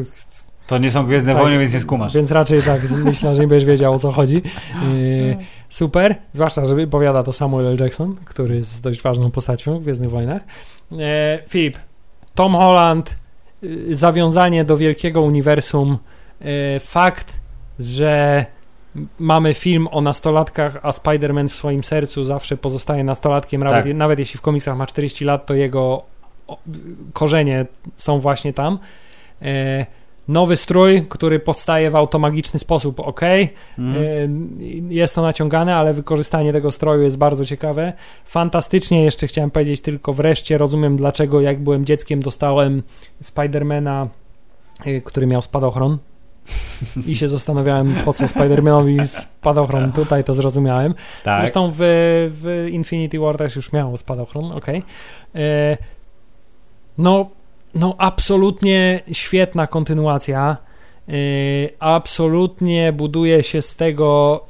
To nie są Gwiezdne Tak. Wojny, więc nie skumasz. więc raczej tak myślę, że nie będziesz wiedział o co chodzi. Yy, super, zwłaszcza, że wypowiada to Samuel L. Jackson, który jest dość ważną postacią w Gwiezdnych Wojnach. E, Filip, Tom Holland, y, zawiązanie do wielkiego uniwersum, e, fakt, że mamy film o nastolatkach, a Spider-Man w swoim sercu zawsze pozostaje nastolatkiem, nawet, Tak. nawet jeśli w komiksach ma 40 lat, to jego korzenie są właśnie tam. Nowy strój, który powstaje w automagiczny sposób, ok. E, Jest to naciągane, ale wykorzystanie tego stroju jest bardzo ciekawe. Fantastycznie, jeszcze chciałem powiedzieć tylko wreszcie rozumiem dlaczego jak byłem dzieckiem dostałem Spidermana, y, który miał spadochron i się zastanawiałem po co Spidermanowi spadochron tutaj to zrozumiałem. tak. Zresztą w, w Infinity War też już miał spadochron, okej. E, No, no absolutnie świetna kontynuacja. E, Absolutnie buduje się z tego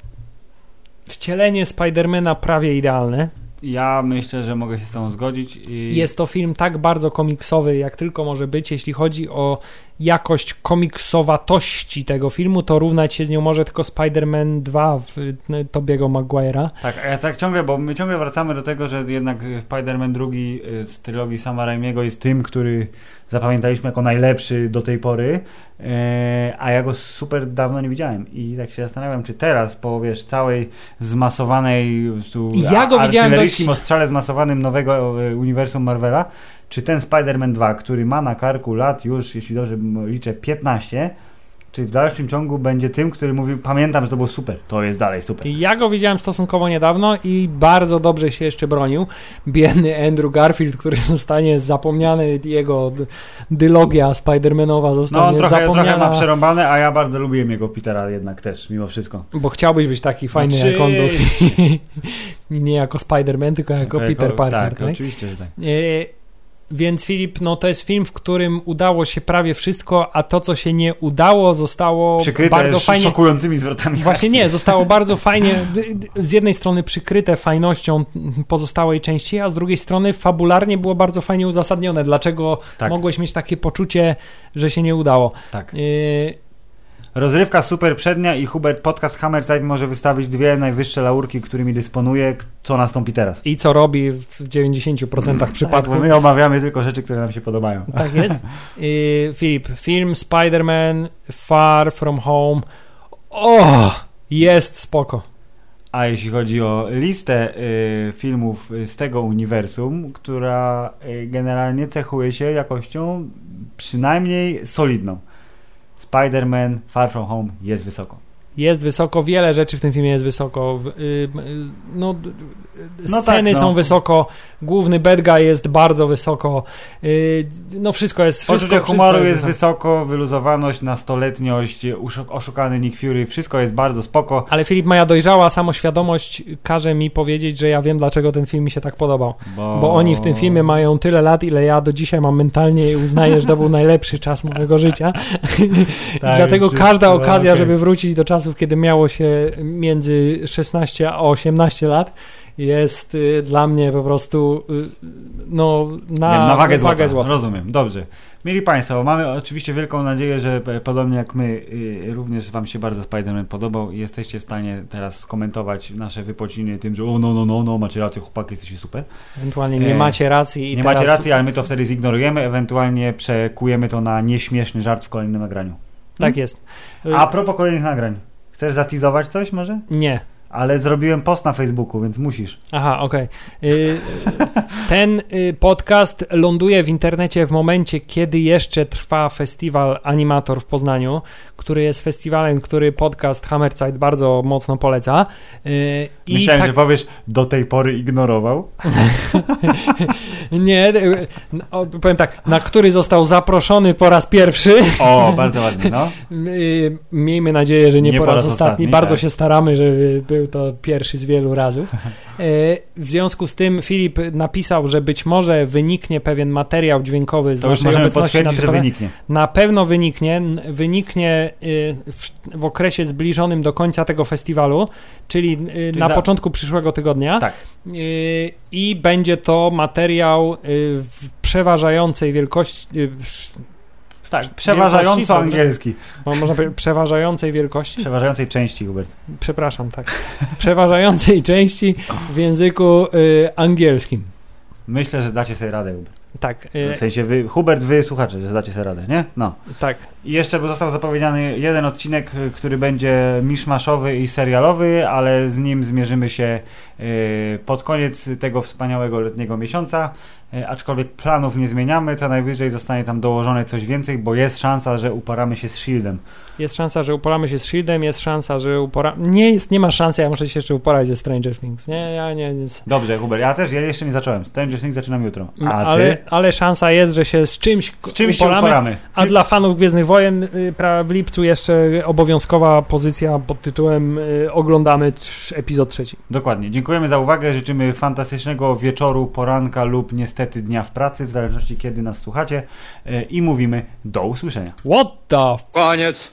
wcielenie Spidermana prawie idealne. Ja myślę, że mogę się z tobą zgodzić. I... Jest to film tak bardzo komiksowy, jak tylko może być. Jeśli chodzi o jakość komiksowatości tego filmu, to równać się z nią może tylko Spider-Man 2 w y, Tobiego Maguire'a. Tak, a ja tak ciągle, bo my ciągle wracamy do tego, że jednak Spider-Man drugi y, z trylogii Sama Raimiego jest tym, który zapamiętaliśmy jako najlepszy do tej pory, e, a ja go super dawno nie widziałem i tak się zastanawiam, czy teraz po, wiesz, całej zmasowanej prostu Ja go widziałem dość- ostrzale zmasowanym nowego e, uniwersum Marvela, czy ten Spider-Man 2, który ma na karku lat już, jeśli dobrze liczę, 15, czy w dalszym ciągu będzie tym, który mówił, pamiętam, że to było super, to jest dalej super. Ja go widziałem stosunkowo niedawno i bardzo dobrze się jeszcze bronił. Biedny Andrew Garfield, który zostanie zapomniany, jego dylogia Spidermanowa zostanie No on trochę, zapomniana. trochę ma przerąbane, a ja bardzo lubiłem jego Petera jednak też, mimo wszystko. Bo chciałbyś być taki fajny Znaczy- jak on był. nie jako Spider-Man, tylko jako Peter Parker. Tak, tak? oczywiście, że tak. E, Więc Filip, no to jest film, w którym udało się prawie wszystko, a to, co się nie udało, zostało Przykryte bardzo fajnie. szokującymi zwrotami Właśnie akcji. nie, zostało bardzo fajnie, z jednej strony przykryte fajnością pozostałej części, a z drugiej strony fabularnie było bardzo fajnie uzasadnione, dlaczego Tak. mogłeś mieć takie poczucie, że się nie udało. Tak. Yy, Rozrywka super przednia i Hubert Podcast Hammerzeit może wystawić dwie najwyższe laurki, którymi dysponuje, co nastąpi teraz. I co robi w 90% Tak, przypadków. bo my omawiamy tylko rzeczy, które nam się podobają. Tak jest. Yy, Filip, film Spider-Man Far From Home. O, jest spoko. A jeśli chodzi o listę y, filmów z tego uniwersum, która y, generalnie cechuje się jakością przynajmniej solidną. Spider-Man Far From Home jest wysoko. Jest wysoko, wiele rzeczy w tym filmie jest wysoko. Y, y, No, No sceny tak, no. są wysoko, główny bad guy jest bardzo wysoko. y, No wszystko jest wszystko, Poczucie wszystko humoru jest wysoko. wysoko, wyluzowaność, nastoletniość, oszukany Nick Fury, wszystko jest bardzo spoko. Ale Filip, moja dojrzała samoświadomość każe mi powiedzieć, że ja wiem, dlaczego ten film mi się tak podobał. Bo, Bo oni w tym filmie mają tyle lat, ile ja do dzisiaj mam mentalnie i uznaję, że to był najlepszy czas mojego życia. Tak, Dlatego każda okazja, okej. żeby wrócić do czasów, kiedy miało się między 16 a 18 lat, jest y, dla mnie po prostu y, no, na, Nie, na wagę złota. złota. Rozumiem, dobrze. Mieli Państwo, mamy oczywiście wielką nadzieję, że podobnie jak my, y, również Wam się bardzo Spider-Man podobał i jesteście w stanie teraz skomentować nasze wypociny tym, że o no, no, no, no, macie rację, chłopaki, jesteście super. Ewentualnie nie E, macie racji. I Nie teraz, macie racji, ale my to wtedy zignorujemy, ewentualnie przekujemy to na nieśmieszny żart w kolejnym nagraniu. Tak jest. Y, A propos kolejnych nagrań, chcesz zatizować coś może? Nie. Ale zrobiłem post na Facebooku, więc musisz. Aha, okej. Y, Ten y, podcast ląduje w internecie w momencie, kiedy jeszcze trwa festiwal Animator w Poznaniu, który jest festiwalem, który podcast Hammerzeit bardzo mocno poleca. Y, I Myślałem, tak, że powiesz, do tej pory ignorował. Nie, y, powiem tak, na który został zaproszony po raz pierwszy. O, bardzo ładnie, no. Miejmy nadzieję, że nie, po raz, ostatni. ostatni, Bardzo tak. się staramy, żeby był to pierwszy z wielu razów. Y, W związku z tym Filip napisał, że być może wyniknie pewien materiał dźwiękowy z To naszej możemy obecności na że wyniknie. Na pewno wyniknie, wyniknie y, w, okresie zbliżonym do końca tego festiwalu, czyli, y, na za- początku przyszłego tygodnia. Tak. Y, I będzie to materiał w przeważającej wielkości, Tak, przeważająco Wielkości, angielski. mo- można powiedzieć przeważającej wielkości, Przeważającej części, Hubert. przepraszam, tak, przeważającej części w języku y, angielskim. Myślę, że dacie sobie radę, Hubert. Tak, y, W sensie wy, Hubert, wy słuchacze, że dacie sobie radę, nie? No. tak. I jeszcze został zapowiedziany jeden odcinek, y, który będzie miszmaszowy i serialowy, ale z nim zmierzymy się y, pod koniec tego wspaniałego letniego miesiąca. Y, Aczkolwiek planów nie zmieniamy, co najwyżej zostanie tam dołożone coś więcej, bo jest szansa, że uparamy się z Shieldem. Jest szansa, że uporamy się z Shieldem, jest szansa, że upora... Nie, jest, nie ma szansy, ja muszę się jeszcze uporać ze Stranger Things. Nie, ja nie, nic. Dobrze, Hubert, ja też, ja jeszcze nie zacząłem. Stranger Things zaczynam jutro. A ty? ale, ale szansa jest, że się z czymś, Z czymś się uporamy. uporamy. A dla fanów Gwiezdnych Wojen y, pra- w lipcu jeszcze obowiązkowa pozycja pod tytułem y, Oglądamy epizod trzeci. Dokładnie. Dziękujemy za uwagę. Życzymy fantastycznego wieczoru, poranka lub niestety dnia w pracy, w zależności kiedy nas słuchacie. Y, I mówimy do usłyszenia. What the f- Koniec.